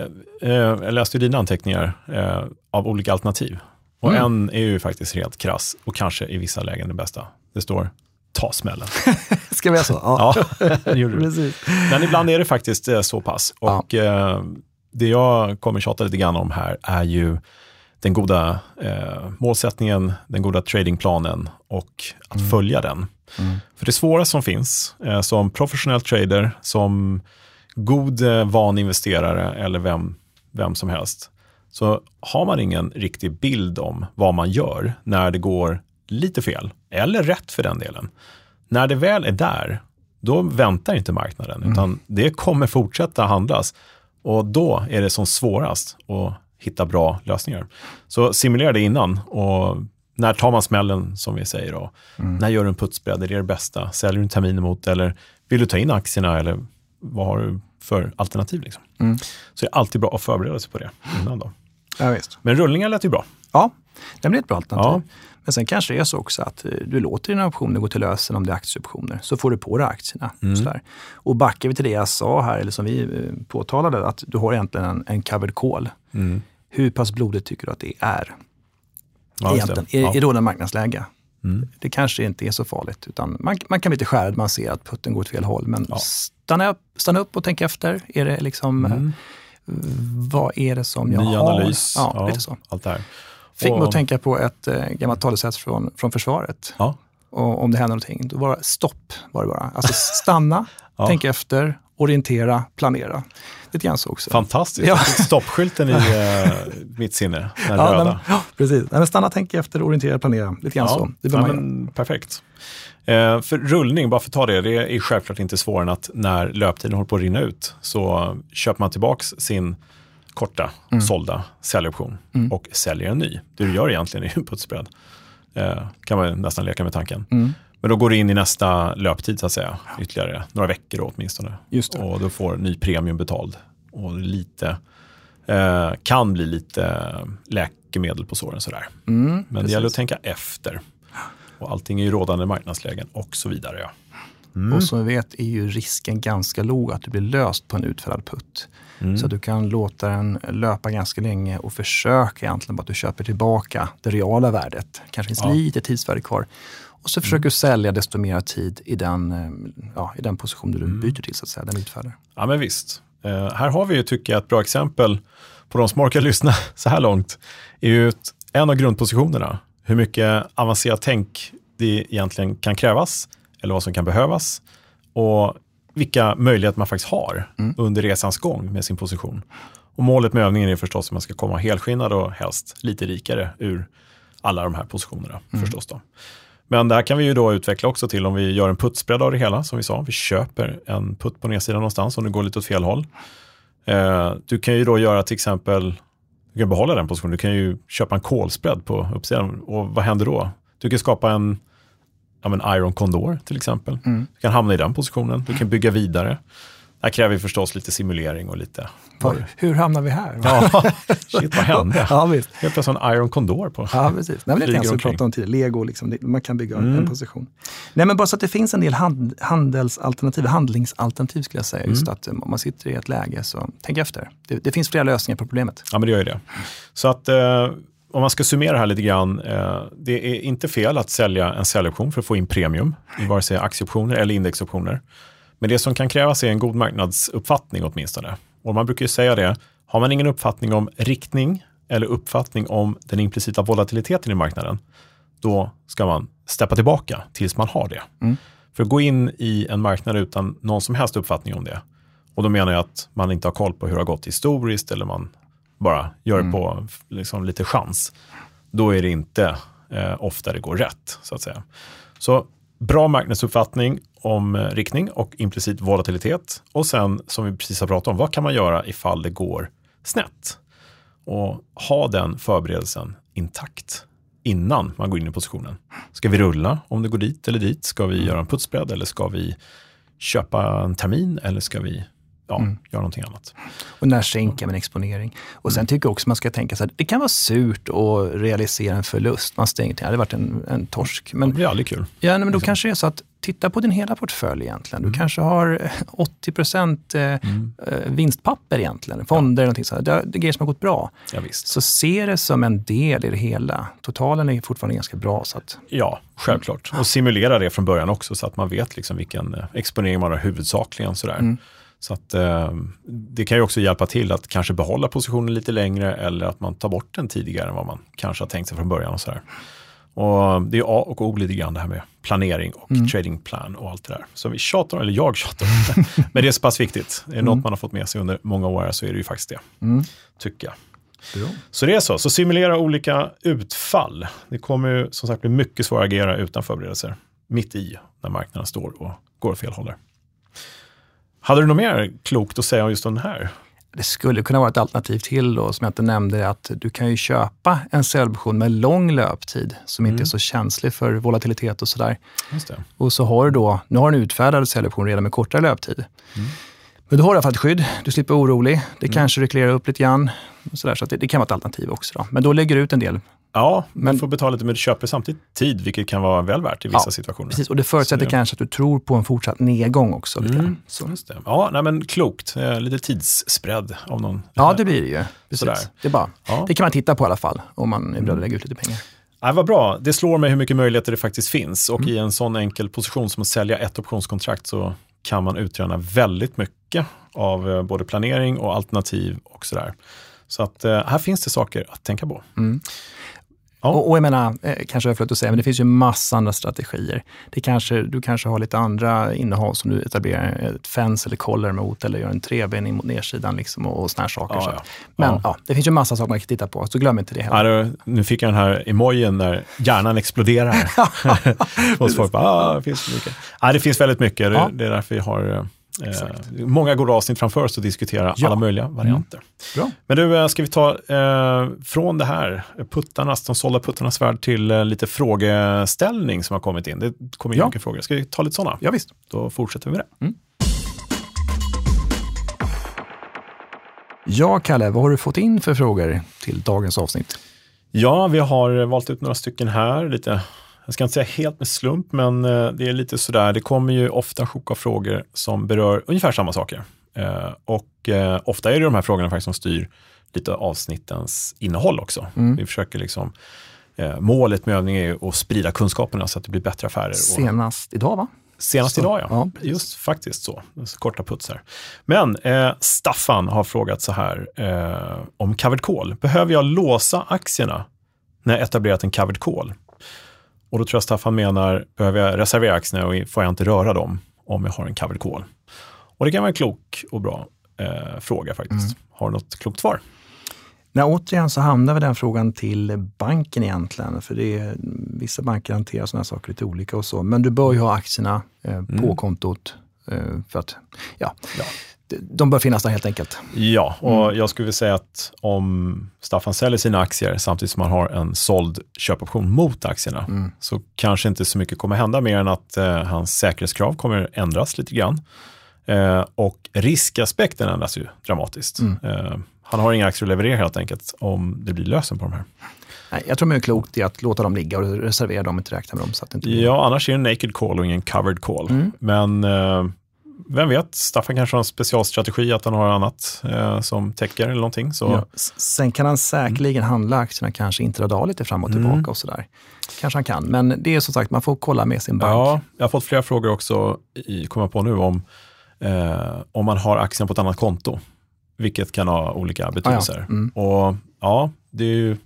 Speaker 1: eh, jag läste dina anteckningar eh, av olika alternativ. Och mm. en är ju faktiskt helt krass och kanske i vissa lägen det bästa. Det står ta smällen. <laughs>
Speaker 2: Ska vi så?
Speaker 1: Ja, ja <laughs> det gjorde du. Men ibland är det faktiskt eh, så pass. Och ja. eh, det jag kommer tjata lite grann om här är ju den goda eh, målsättningen, den goda tradingplanen och att mm. följa den. Mm. För det svåra som finns eh, som professionell trader, som god eh, van investerare eller vem, vem som helst, så har man ingen riktig bild om vad man gör när det går lite fel, eller rätt för den delen. När det väl är där, då väntar inte marknaden, mm. utan det kommer fortsätta handlas. Och då är det som svårast att hitta bra lösningar. Så simulera det innan och när tar man smällen som vi säger då? Mm. När gör du en putsbredd? Är det det bästa? Säljer du en termin emot eller vill du ta in aktierna eller vad har du för alternativ? Liksom? Mm. Så det är alltid bra att förbereda sig på det innan. Då.
Speaker 2: Ja, visst.
Speaker 1: Men rullningar lät ju bra.
Speaker 2: Ja, det blir ett bra alternativ. Ja. Men sen kanske det är så också att eh, du låter dina optioner gå till lösen om det är aktieoptioner, så får du på dig aktierna. Mm. Sådär. Och backar vi till det jag sa här, eller som vi eh, påtalade, att du har egentligen en, en covered call. Mm. Hur pass blodigt tycker du att det är? Ja, egentligen, i, ja. i rådande marknadsläge. Mm. Det kanske inte är så farligt, utan man, man kan bli lite skärrad man ser att putten går åt fel håll. Men ja. stanna, upp, stanna upp och tänk efter. Är det liksom, mm. vad är det som jag
Speaker 1: Ny
Speaker 2: har?
Speaker 1: analys, ja, ja, lite så. allt det här.
Speaker 2: Fick mig att tänka på ett eh, gammalt talesätt från, från försvaret. Ja. Och om det händer någonting, då det stopp. Var det bara. Alltså stanna, <laughs> tänk efter, orientera, planera. Lite grann så också.
Speaker 1: Fantastiskt. Ja. Stoppskylten i uh, <laughs> mitt sinne, den ja, röda.
Speaker 2: Ja, Precis. Nej, men stanna, tänk efter, orientera, planera. Lite grann
Speaker 1: Ja,
Speaker 2: så. Det
Speaker 1: ja, men, perfekt. Eh, för rullning, bara för att ta det, det är självklart inte svårare än att när löptiden håller på att rinna ut så köper man tillbaka sin korta
Speaker 2: Mm.
Speaker 1: sålda säljoption och säljer en ny. Det du gör egentligen är en <laughs> putsbredd. Eh, kan man nästan leka med tanken.
Speaker 2: Mm.
Speaker 1: Men då går det in i nästa löptid så att säga, ytterligare några veckor då, åtminstone. Och då får ny premium betald. Och lite, eh, kan bli lite läkemedel på såren sådär.
Speaker 2: Mm,
Speaker 1: Men det gäller att tänka efter. Och allting är ju rådande marknadslägen och så vidare. Ja.
Speaker 2: Och som vi vet är ju risken ganska låg att det blir löst på en utfärdad putt.
Speaker 1: Mm.
Speaker 2: Så du kan låta den löpa ganska länge och försöka egentligen bara att du köper tillbaka det reala värdet. kanske finns
Speaker 1: Ja. Mm.
Speaker 2: lite tidsvärde kvar. Och så försöker du sälja desto mer tid i den, eh, ja, i den position du
Speaker 1: Mm.
Speaker 2: byter till, så att säga, den utfärdar.
Speaker 1: ja, men visst. Eh, här har vi ju, tycker jag, ett bra exempel på de som orkar lyssna <laughs> så här långt. Är ju ett, en av grundpositionerna. Hur mycket avancerat tänk det egentligen kan krävas eller vad som kan behövas och vilka möjligheter man faktiskt har under resans gång med sin position. Och målet med övningen är förstås att man ska komma helskinnad och helst lite rikare ur alla de här positionerna. förstås då. Men det här kan vi ju då utveckla också till om vi gör en putsbredd av det hela, som vi sa. Vi köper en putt på nedsidan någonstans om det går lite åt fel håll. Eh, du kan ju då göra till exempel, du kan behålla den positionen, du kan ju köpa en kolspread på uppsidan. Och vad händer då? Du kan skapa en, ja, men Iron Condor till exempel.
Speaker 2: Mm.
Speaker 1: Du kan hamna i den positionen, du kan bygga vidare. Det här kräver förstås lite simulering och lite...
Speaker 2: Var, hur hamnar vi här?
Speaker 1: Ja, <laughs> <laughs> shit vad hände?
Speaker 2: ja visst.
Speaker 1: Helt plötsligt en Iron Condor på.
Speaker 2: Ja, precis. Nej, men det är som vi pratade om tidigare. Lego, liksom, man kan bygga
Speaker 1: Mm.
Speaker 2: en position. Nej, men bara så att det finns en del hand, handelsalternativ, handlingsalternativ skulle jag säga.
Speaker 1: Mm.
Speaker 2: Just att eh, om man sitter i ett läge, så tänk efter. Det, det finns flera lösningar på problemet.
Speaker 1: Ja, men det gör ju det. Så att eh, om man ska summera här lite grann. Eh, det är inte fel att sälja en säljoption för att få in premium i vare sig aktieoptioner eller indexoptioner. Men det som kan krävas är en god marknadsuppfattning åtminstone. Och man brukar ju säga det, har man ingen uppfattning om riktning eller uppfattning om den implicita volatiliteten i marknaden, då ska man steppa tillbaka tills man har det.
Speaker 2: Mm.
Speaker 1: För att gå in i en marknad utan någon som helst uppfattning om det, och då menar jag att man inte har koll på hur det har gått historiskt eller man bara gör det på liksom, lite chans. Då är det inte eh, ofta det går rätt, så att säga. Så bra marknadsuppfattning om eh, riktning och implicit volatilitet. Och sen, som vi precis har pratat om, vad kan man göra ifall det går snett? Och ha den förberedelsen intakt innan man går in i positionen. Ska vi rulla om det går dit eller dit? Ska vi göra en putsbredd eller ska vi köpa en termin eller ska vi ja, göra någonting annat?
Speaker 2: Och när sänker man exponering? Och sen tycker jag också man ska tänka så här, det kan vara surt att realisera en förlust. Man stänger till, det hade varit en, en torsk.
Speaker 1: Det
Speaker 2: Men,
Speaker 1: blir aldrig kul.
Speaker 2: ja, men då kanske det är så att titta på din hela portfölj egentligen. Du kanske har <laughs> eh, 80 procent eh, eh, vinstpapper egentligen, fonder eller någonting sånt. Det, det är grejer som har gått bra.
Speaker 1: Ja, visst.
Speaker 2: Så se det som en del i det hela. Totalen är fortfarande ganska bra. Så att,
Speaker 1: Ja, självklart. Och simulera det från början också så att man vet liksom vilken eh, exponering man har huvudsakligen. Sådär. Så att, eh, det kan ju också hjälpa till att kanske behålla positionen lite längre eller att man tar bort den tidigare än vad man kanske har tänkt sig från början. Och sådär. Och det är A och O lite grann det här med planering och tradingplan och allt det där. Så vi tjatar, eller jag tjatar om det. <laughs> Men det är så pass viktigt. Är det något man har fått med sig under många år så är det ju faktiskt det. Tycker jag.
Speaker 2: bra.
Speaker 1: Så det är så. Så simulera olika utfall. Det kommer ju som sagt bli mycket svårare att agera utan förberedelser. Mitt i när marknaden står och går åt fel håll. Där. Hade du något mer klokt att säga om just den här?
Speaker 2: Det skulle kunna vara ett alternativ till då, som jag inte nämnde, att du kan ju köpa en säljoption med lång löptid som inte är så känslig för volatilitet och sådär. Och så har du då, nu har du en utfärdad säljoption redan med kortare löptid. Men du har i alla fall ett skydd, du slipper orolig. Det kanske reglerar upp lite grann. Och sådär, så att det, det kan vara ett alternativ också. Då. Men då lägger du ut en del.
Speaker 1: Ja, men du får betala lite, men du köper samtidigt tid, vilket kan vara väl värt i vissa
Speaker 2: Ja,
Speaker 1: situationer.
Speaker 2: Precis, och det förutsätter
Speaker 1: Så
Speaker 2: kanske att du tror på en fortsatt nedgång också. Lite.
Speaker 1: Mm,
Speaker 2: Så.
Speaker 1: Just det. Ja, nej, men klokt. Eh, lite tidsspread av någon.
Speaker 2: Ja, det blir det ju. Precis.
Speaker 1: Sådär.
Speaker 2: Det, bara,
Speaker 1: Ja.
Speaker 2: det kan man titta på i alla fall, om man är beredd att lägga ut lite pengar.
Speaker 1: Nej, vad bra. Det slår mig hur mycket möjligheter det faktiskt finns.
Speaker 2: Mm.
Speaker 1: Och i en sån enkel position som att sälja ett optionskontrakt så kan man utröna väldigt mycket av eh, både planering och alternativ och sådär. Så att eh, här finns det saker att tänka på. Ja.
Speaker 2: Och, och jag menar, eh, kanske för att säga, men det finns ju massa andra strategier. Det kanske, du kanske har lite andra innehav som du etablerar ett fence eller collar mot eller gör en trebening mot nedsidan liksom och, och såna här saker.
Speaker 1: Ja,
Speaker 2: så.
Speaker 1: ja.
Speaker 2: Men
Speaker 1: Ja.
Speaker 2: det finns ju massa saker man kan titta på, så glöm inte det heller.
Speaker 1: Nu fick jag den här emojin där hjärnan exploderar. <laughs> <laughs> Hos folk bara, ah, det finns mycket. Ja, det finns väldigt mycket. Det, det är därför vi har eh, många goda avsnitt framför oss att diskutera
Speaker 2: Ja.
Speaker 1: alla möjliga varianter.
Speaker 2: Bra.
Speaker 1: Men du, eh, ska vi ta eh, från det här, puttarnas, de sålda puttarnas värld till eh, lite frågeställning som har kommit in. Det kommer in
Speaker 2: Ja.
Speaker 1: mycket frågor. Ska vi ta lite sådana?
Speaker 2: Ja, visst.
Speaker 1: Då fortsätter vi med det.
Speaker 2: Ja, Kalle, vad har du fått in för frågor till dagens avsnitt?
Speaker 1: Ja, vi har valt ut några stycken här. Lite, jag ska inte säga helt med slump, men eh, det är lite sådär. Det kommer ju ofta sjuka frågor som berör ungefär samma saker. Eh, Och eh, ofta är det de här frågorna faktiskt som styr lite avsnittens innehåll också.
Speaker 2: Mm.
Speaker 1: Vi försöker liksom, målet med övningen är att sprida kunskaperna så att det blir bättre affärer.
Speaker 2: Senast idag, va?
Speaker 1: senast
Speaker 2: Så,
Speaker 1: idag, ja.
Speaker 2: ja.
Speaker 1: Just faktiskt så. så korta putsar. Men eh, Staffan har frågat så här eh, om covered call. Behöver jag låsa aktierna när jag etablerat en covered call? Och då tror jag Staffan menar, behöver jag reservera aktierna och får jag inte röra dem om jag har en covered call? Och det kan vara en klok och bra eh, fråga faktiskt.
Speaker 2: Mm.
Speaker 1: Har du något klokt svar?
Speaker 2: Nej, återigen så hamnar vi den frågan till banken egentligen. För det är, vissa banker hanterar sådana saker lite olika och så. Men du bör ju ha aktierna eh, på kontot. Eh, för att, ja,
Speaker 1: Ja.
Speaker 2: De- bör finnas där helt enkelt.
Speaker 1: Ja, och jag skulle vilja säga att om Staffan säljer sina aktier samtidigt som han har en såld köpoption mot aktierna så kanske inte så mycket kommer hända mer än att eh, hans säkerhetskrav kommer ändras lite grann. Eh, och riskaspekten ändras ju dramatiskt. Eh, han har inga aktier att leverera helt enkelt om det blir lösen på de här.
Speaker 2: Nej, jag tror det är klokt i att låta dem ligga och reservera dem och inte räkna med dem. Så att inte blir...
Speaker 1: Ja, annars är det en naked call och ingen covered call. Men eh, vem vet, Staffan kanske har en specialstrategi att han har annat eh, som täcker eller någonting. Så
Speaker 2: Ja. Sen kan han säkerligen handla aktierna kanske intradag lite fram och tillbaka och sådär. Kanske han kan, men det är som sagt, man får kolla med sin bank.
Speaker 1: Ja, jag har fått flera frågor också, i, kommer jag på nu, om eh, om man har aktien på ett annat konto. Vilket kan ha olika betydelser.
Speaker 2: Mm.
Speaker 1: Och ja, det är ju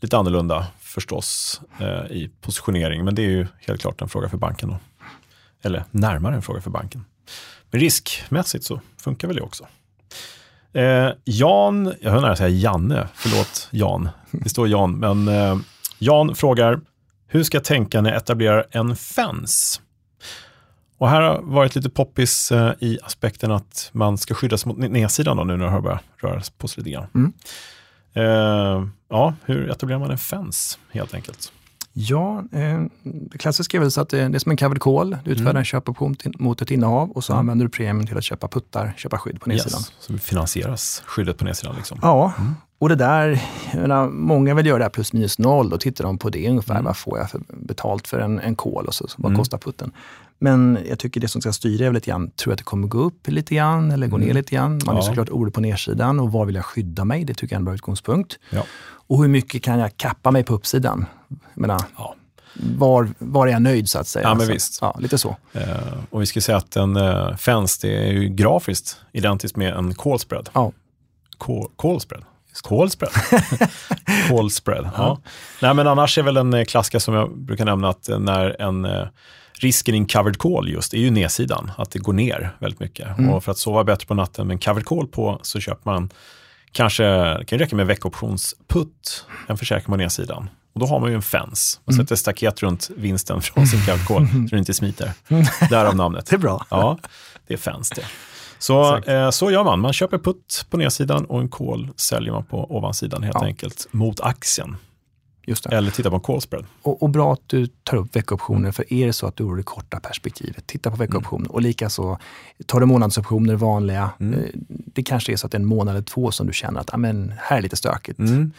Speaker 1: lite annorlunda förstås eh, i positionering, men det är ju helt klart en fråga för banken. Då. Eller närmare en fråga för banken. Men riskmässigt så funkar väl det också. Eh, Jan, jag höll nära att säga Janne, förlåt Jan, det står Jan, men eh, Jan frågar, hur ska jag tänka när jag etablerar en fence? Och här har varit lite poppis eh, i aspekten att man ska skyddas mot nedsidan då, nu när det har börjat röra på sig lite grann.
Speaker 2: Mm.
Speaker 1: Eh, ja, hur etablerar man en fence helt enkelt?
Speaker 2: Ja, eh, det klassiska är väl så att det, det är som en covered call. Du utfärdar en köpoption mot ett innehav och så använder du premien till att köpa puttar, köpa skydd på nedsidan.
Speaker 1: Yes, så finansieras skyddet på nedsidan. Liksom.
Speaker 2: Ja, och det där, menar, många vill göra det här plus minus noll. Då tittar de på det ungefär. Vad får jag för betalt för en, en call och så, så vad kostar putten? Men jag tycker det som ska styra är väl lite grann, tror jag att det kommer gå upp lite grann eller gå ner lite grann? Man är
Speaker 1: Ja.
Speaker 2: såklart orolig på nedsidan och var vill jag skydda mig? Det tycker jag är en bra utgångspunkt.
Speaker 1: Ja.
Speaker 2: Och hur mycket kan jag kappa mig på uppsidan? Menar,
Speaker 1: Ja.
Speaker 2: var, var är jag nöjd så att säga?
Speaker 1: Ja, men
Speaker 2: så,
Speaker 1: visst.
Speaker 2: Ja, lite så.
Speaker 1: Eh, och vi ska säga att en eh, fence, det är ju grafiskt identiskt med en call spread.
Speaker 2: Ja.
Speaker 1: Call, call spread? Call spread? call <laughs> spread, ja. Nej, men annars är väl en eh, klassiker som jag brukar nämna att eh, när en eh, risken i en covered call just är ju nedsidan, att det går ner väldigt mycket. Och för att sova bättre på natten med en covered call på så köper man kanske, det kan räcka med veckoptionsputt, en försäkring på nedsidan. Och då har man ju en fence. Man sätter staket runt vinsten från sin covered call så den inte smiter. Därav namnet. <laughs>
Speaker 2: Det är bra.
Speaker 1: Ja, det är fence det. Så, eh, så gör man. Man köper putt på nedsidan och en call säljer man på ovansidan helt
Speaker 2: Ja.
Speaker 1: enkelt mot aktien. Eller titta på en call spread.
Speaker 2: Och, och bra att du tar upp veckoptioner, för är det så att du har det korta perspektivet, titta på veckoptioner. Och likaså, tar du månadsoptioner vanliga, eh, det kanske är så att det är en månad eller två som du känner att ah, men, här är lite stökigt.
Speaker 1: Mm.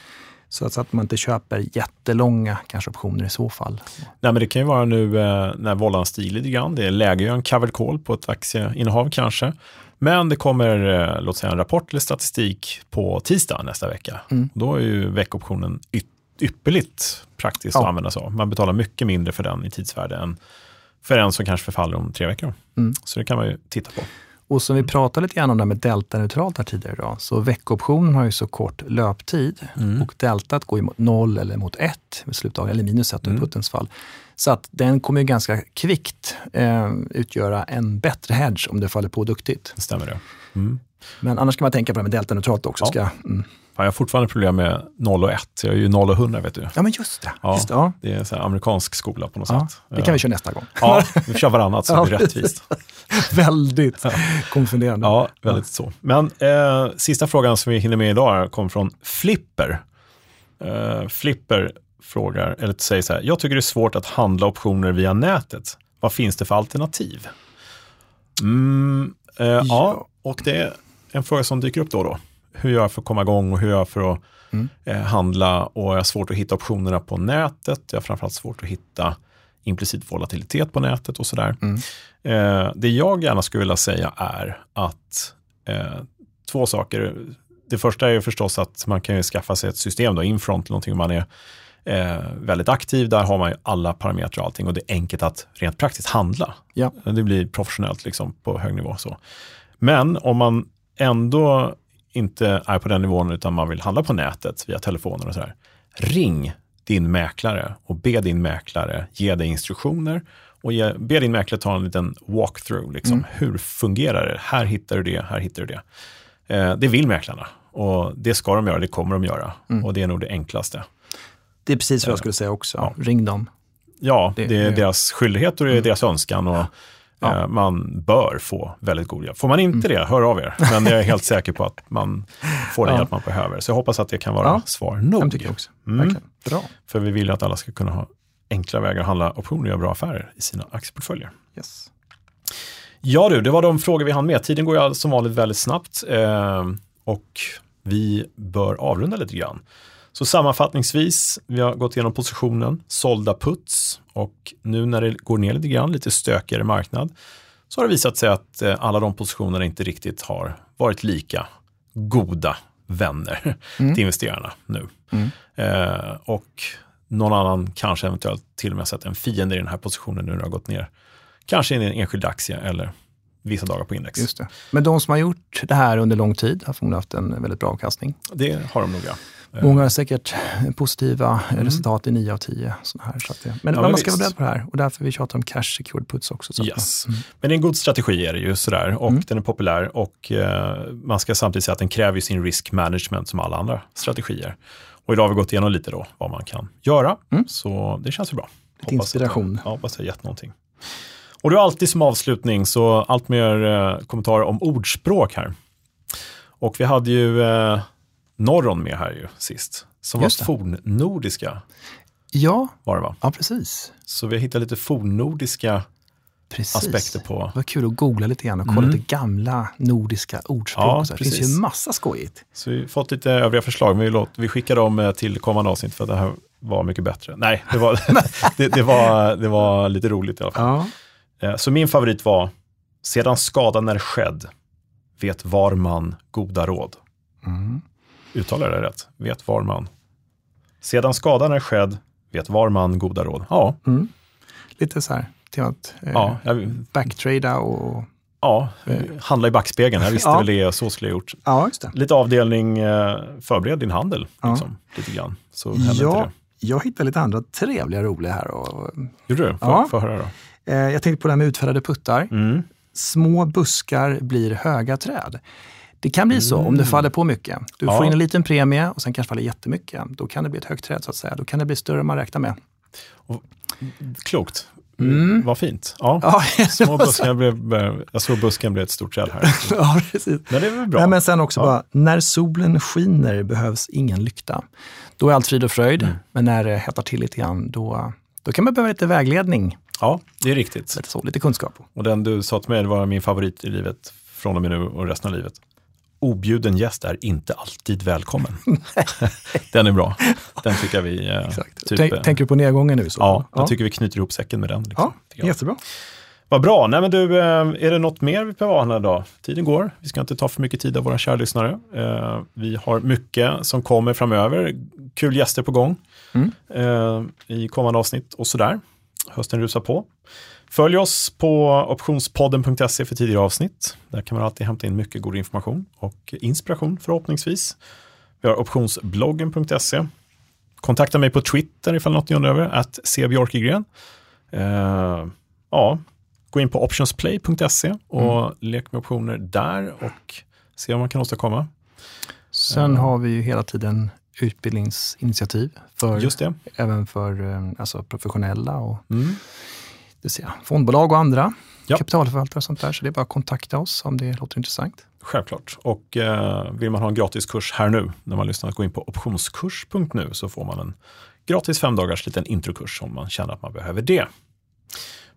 Speaker 2: Så att, så att man inte köper jättelånga kanske optioner i så fall.
Speaker 1: Nej, men det kan ju vara nu eh, när vållan stiger lite grann. Det är läge att göra en covered call på ett aktieinnehav kanske. Men det kommer, eh, låt säga en rapport eller statistik på tisdag nästa vecka.
Speaker 2: Mm.
Speaker 1: Då är ju veckoptionen ypperligt praktiskt
Speaker 2: Ja.
Speaker 1: att använda sig av. Man betalar mycket mindre för den i tidsvärde än för en som kanske förfaller om tre veckor.
Speaker 2: Mm.
Speaker 1: Så det kan man ju titta på.
Speaker 2: Och som vi pratade lite grann om det här med delta-neutralt här tidigare idag, så veckooptionen har ju så kort löptid
Speaker 1: Mm.
Speaker 2: och deltat går ju mot noll eller mot ett med slutdagen, eller minus ett
Speaker 1: Mm.
Speaker 2: i puttens fall. Så att den kommer ju ganska kvickt eh, utgöra en bättre hedge om det faller på duktigt.
Speaker 1: Det stämmer det. Mm.
Speaker 2: Men annars kan man tänka på det med delta-neutralt också.
Speaker 1: Ja.
Speaker 2: Ska, mm.
Speaker 1: Fan, jag har fortfarande problem med 0 och 1. Jag är ju 0 och 100 vet du.
Speaker 2: Ja, men just det.
Speaker 1: Ja.
Speaker 2: Just det, ja.
Speaker 1: Det är här amerikansk skola på något
Speaker 2: Ja,
Speaker 1: sätt.
Speaker 2: det kan vi köra nästa gång.
Speaker 1: Ja, vi kör varannat så <laughs> det blir rättvist.
Speaker 2: Väldigt konfunderande.
Speaker 1: Ja, väldigt så. Men eh, sista frågan som vi hinner med idag kom från Flipper. Eh, Flipper frågar, eller säger så här, jag tycker det är svårt att handla optioner via nätet. Vad finns det för alternativ? Mm, eh, ja.
Speaker 2: Ja.
Speaker 1: och det är en fråga som dyker upp då och då. Hur gör jag för att komma igång och hur gör jag för att
Speaker 2: Mm.
Speaker 1: eh, handla? Och jag har svårt att hitta optionerna på nätet. Jag har framförallt svårt att hitta implicit volatilitet på nätet och sådär.
Speaker 2: Mm.
Speaker 1: Eh, det jag gärna skulle vilja säga är att eh, två saker. Det första är ju förstås att man kan ju skaffa sig ett system, då, Infront någonting, man är eh, väldigt aktiv. Där har man ju alla parametrar och allting och det är enkelt att rent praktiskt handla.
Speaker 2: Ja.
Speaker 1: Det blir professionellt liksom på hög nivå. Så. Men om man ändå inte är på den nivån utan man vill handla på nätet via telefoner och sådär. Ring din mäklare och be din mäklare ge dig instruktioner och ge, be din mäklare ta en liten walkthrough. Liksom. Hur fungerar det? Här hittar du det, här hittar du det. Eh, det vill mäklarna och det ska de göra, det kommer de göra. Och det är nog det enklaste.
Speaker 2: Det är precis vad jag skulle säga också.
Speaker 1: Ja.
Speaker 2: Ring dem.
Speaker 1: Ja, det,
Speaker 2: Det-
Speaker 1: är deras skyldighet och det är deras önskan. Och,
Speaker 2: Ja.
Speaker 1: Eh, man bör få väldigt god hjälp. Får man inte det, hör av er. Men jag är helt <laughs> säker på att man får den
Speaker 2: Ja.
Speaker 1: hjälp man behöver. Så jag hoppas att det kan vara
Speaker 2: Ja.
Speaker 1: svar
Speaker 2: Jag
Speaker 1: nog.
Speaker 2: tycker jag också.
Speaker 1: Mm.
Speaker 2: Bra.
Speaker 1: För vi vill ju att alla ska kunna ha enkla vägar att handla optioner och göra bra affärer i sina aktieportföljer.
Speaker 2: Yes.
Speaker 1: Ja du, det var de frågor vi hann med. Tiden går ju som vanligt väldigt snabbt eh, och vi bör avrunda lite grann. Så sammanfattningsvis, vi har gått igenom positionen, sålda puts och nu när det går ner lite grann, lite stökigare marknad, så har det visat sig att eh, alla de positionerna inte riktigt har varit lika goda vänner till investerarna nu.
Speaker 2: Mm.
Speaker 1: Eh, och någon annan kanske eventuellt till och med sett en fiende i den här positionen nu när det har gått ner. Kanske i en enskild aktie eller vissa dagar på index.
Speaker 2: Just det. Men de som har gjort det här under lång tid har förmodligen haft en väldigt bra avkastning.
Speaker 1: Det har de nog ja.
Speaker 2: Många har säkert positiva resultat i 9 av 10. Såna här, så att det, men,
Speaker 1: men
Speaker 2: man ska
Speaker 1: visst.
Speaker 2: vara beredd på det här och därför vi tjatar om cash secured puts också. Så
Speaker 1: Yes.
Speaker 2: man-
Speaker 1: Men det är en god strategi är det ju sådär och
Speaker 2: Mm.
Speaker 1: den är populär och eh, man ska samtidigt säga att den kräver sin risk management som alla andra strategier. Och idag har vi gått igenom lite då vad man kan göra,
Speaker 2: Mm.
Speaker 1: så det känns ju bra.
Speaker 2: Lite inspiration.
Speaker 1: Att, ja, hoppas det har gett någonting. Och du har alltid som avslutning så allt mer eh, kommentarer om ordspråk här. Och vi hade ju eh, Norron med här ju sist, som
Speaker 2: Just
Speaker 1: var fornnordiska
Speaker 2: ja,
Speaker 1: var det va?
Speaker 2: ja, precis.
Speaker 1: Så vi har hittat lite fornnordiska
Speaker 2: precis.
Speaker 1: aspekter på
Speaker 2: Det var kul att googla lite grann och kolla
Speaker 1: Mm.
Speaker 2: lite gamla nordiska ordspråk.
Speaker 1: Ja.
Speaker 2: Det finns ju massa skojigt.
Speaker 1: Så vi har fått lite övriga förslag, men vi, låt, vi skickar dem eh, till kommande avsnitt för att det här var mycket bättre. Nej, det var, <laughs> <laughs> det, det var, det var lite roligt i alla fall.
Speaker 2: Ja.
Speaker 1: Eh, Så min favorit var, sedan skadan är skedd, vet var man goda råd.
Speaker 2: Mm.
Speaker 1: Uttalar det rätt? Vet var man. Sedan skadan är skedd, vet var man goda råd. Ja,
Speaker 2: Mm. Lite så här temat eh,
Speaker 1: ja, jag,
Speaker 2: backtrada och...
Speaker 1: ja handla i backspegeln. Jag visste
Speaker 2: Ja.
Speaker 1: väl det, så skulle jag gjort.
Speaker 2: Ja.
Speaker 1: Lite avdelning, eh, förbered din handel,
Speaker 2: Ja.
Speaker 1: liksom, lite grann. Så
Speaker 2: Ja,
Speaker 1: det.
Speaker 2: jag hittade lite andra trevliga, roliga här. Och,
Speaker 1: Gjorde du? Får,
Speaker 2: Ja.
Speaker 1: jag höra då.
Speaker 2: eh, jag tänkte på det här med utfärdade puttar.
Speaker 1: Mm.
Speaker 2: Små buskar blir höga träd. Det kan bli så om det faller på mycket. Du
Speaker 1: Mm. Ja.
Speaker 2: får in en liten premie och sen kanske faller jättemycket. Då kan det bli ett högt träd så att säga. Då kan det bli större än man räknar med.
Speaker 1: Klokt.
Speaker 2: Mm.
Speaker 1: Vad fint. Ja.
Speaker 2: Ja, <laughs>
Speaker 1: Små buskar blev, jag såg busken blev ett stort träd här. <laughs>
Speaker 2: ja precis.
Speaker 1: Men det är väl bra.
Speaker 2: Nej, men sen också
Speaker 1: Ja.
Speaker 2: bara, när solen skiner behövs ingen lykta. Då är allt frid och fröjd,
Speaker 1: Mm.
Speaker 2: men när det hettar till lite grann, då, då kan man behöva lite vägledning,
Speaker 1: Ja, det är riktigt.
Speaker 2: lite, så, lite kunskap.
Speaker 1: Och den du sa till mig var min favorit i livet från och med nu och resten av livet. Objuden gäst är inte alltid välkommen. <laughs> <laughs> den är bra. Den tycker vi... eh. Typ,
Speaker 2: Tänk,
Speaker 1: eh,
Speaker 2: tänker du på nedgången nu? Så
Speaker 1: ja, jag tycker vi knyter ihop säcken med den. Liksom,
Speaker 2: ja, jättebra.
Speaker 1: Vad bra. Nej, men du, eh, är det något mer vi behöver ha den här dag? Tiden går. Vi ska inte ta för mycket tid av våra kära lyssnare. Eh, Vi har mycket som kommer framöver. Kul gäster på gång
Speaker 2: Mm.
Speaker 1: i kommande avsnitt och sådär. Hösten rusar på. Följ oss på optionspodden.se för tidigare avsnitt. Där kan man alltid hämta in mycket god information och inspiration förhoppningsvis. Vi har optionsbloggen.se. Kontakta mig på Twitter ifall något ni undrar över, att cbjorkegren. Uh, ja, gå in på optionsplay.se och mm. lek med optioner där och se vad man kan åstadkomma.
Speaker 2: Sen uh, har vi ju hela tiden utbildningsinitiativ, för, även för eh, alltså, professionella och mm. Det säga, fondbolag och andra ja. kapitalförvaltare och sånt där. Så det är bara att kontakta oss om det låter intressant.
Speaker 1: Självklart. Och eh, vill man ha en gratis kurs här nu, när man lyssnar, gå in på optionskurs.nu så får man en gratis fem dagars liten introkurs om man känner att man behöver det.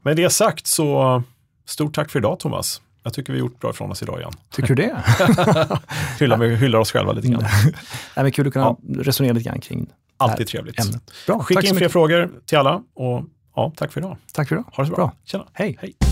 Speaker 1: Med det sagt så stort tack för idag Thomas. Jag tycker vi har gjort bra ifrån oss idag igen.
Speaker 2: Tycker du det? <laughs>
Speaker 1: hyllar, vi hyllar oss själva lite grann. <laughs> Nej,
Speaker 2: men kul att kunna ja. resonera lite grann kring
Speaker 1: Alltid trevligt. Ämnet. Bra, Skicka in fler frågor till alla och ja, tack för idag.
Speaker 2: Tack för idag.
Speaker 1: Ha det så bra. bra.
Speaker 2: Tjena. Hej.
Speaker 1: Hej.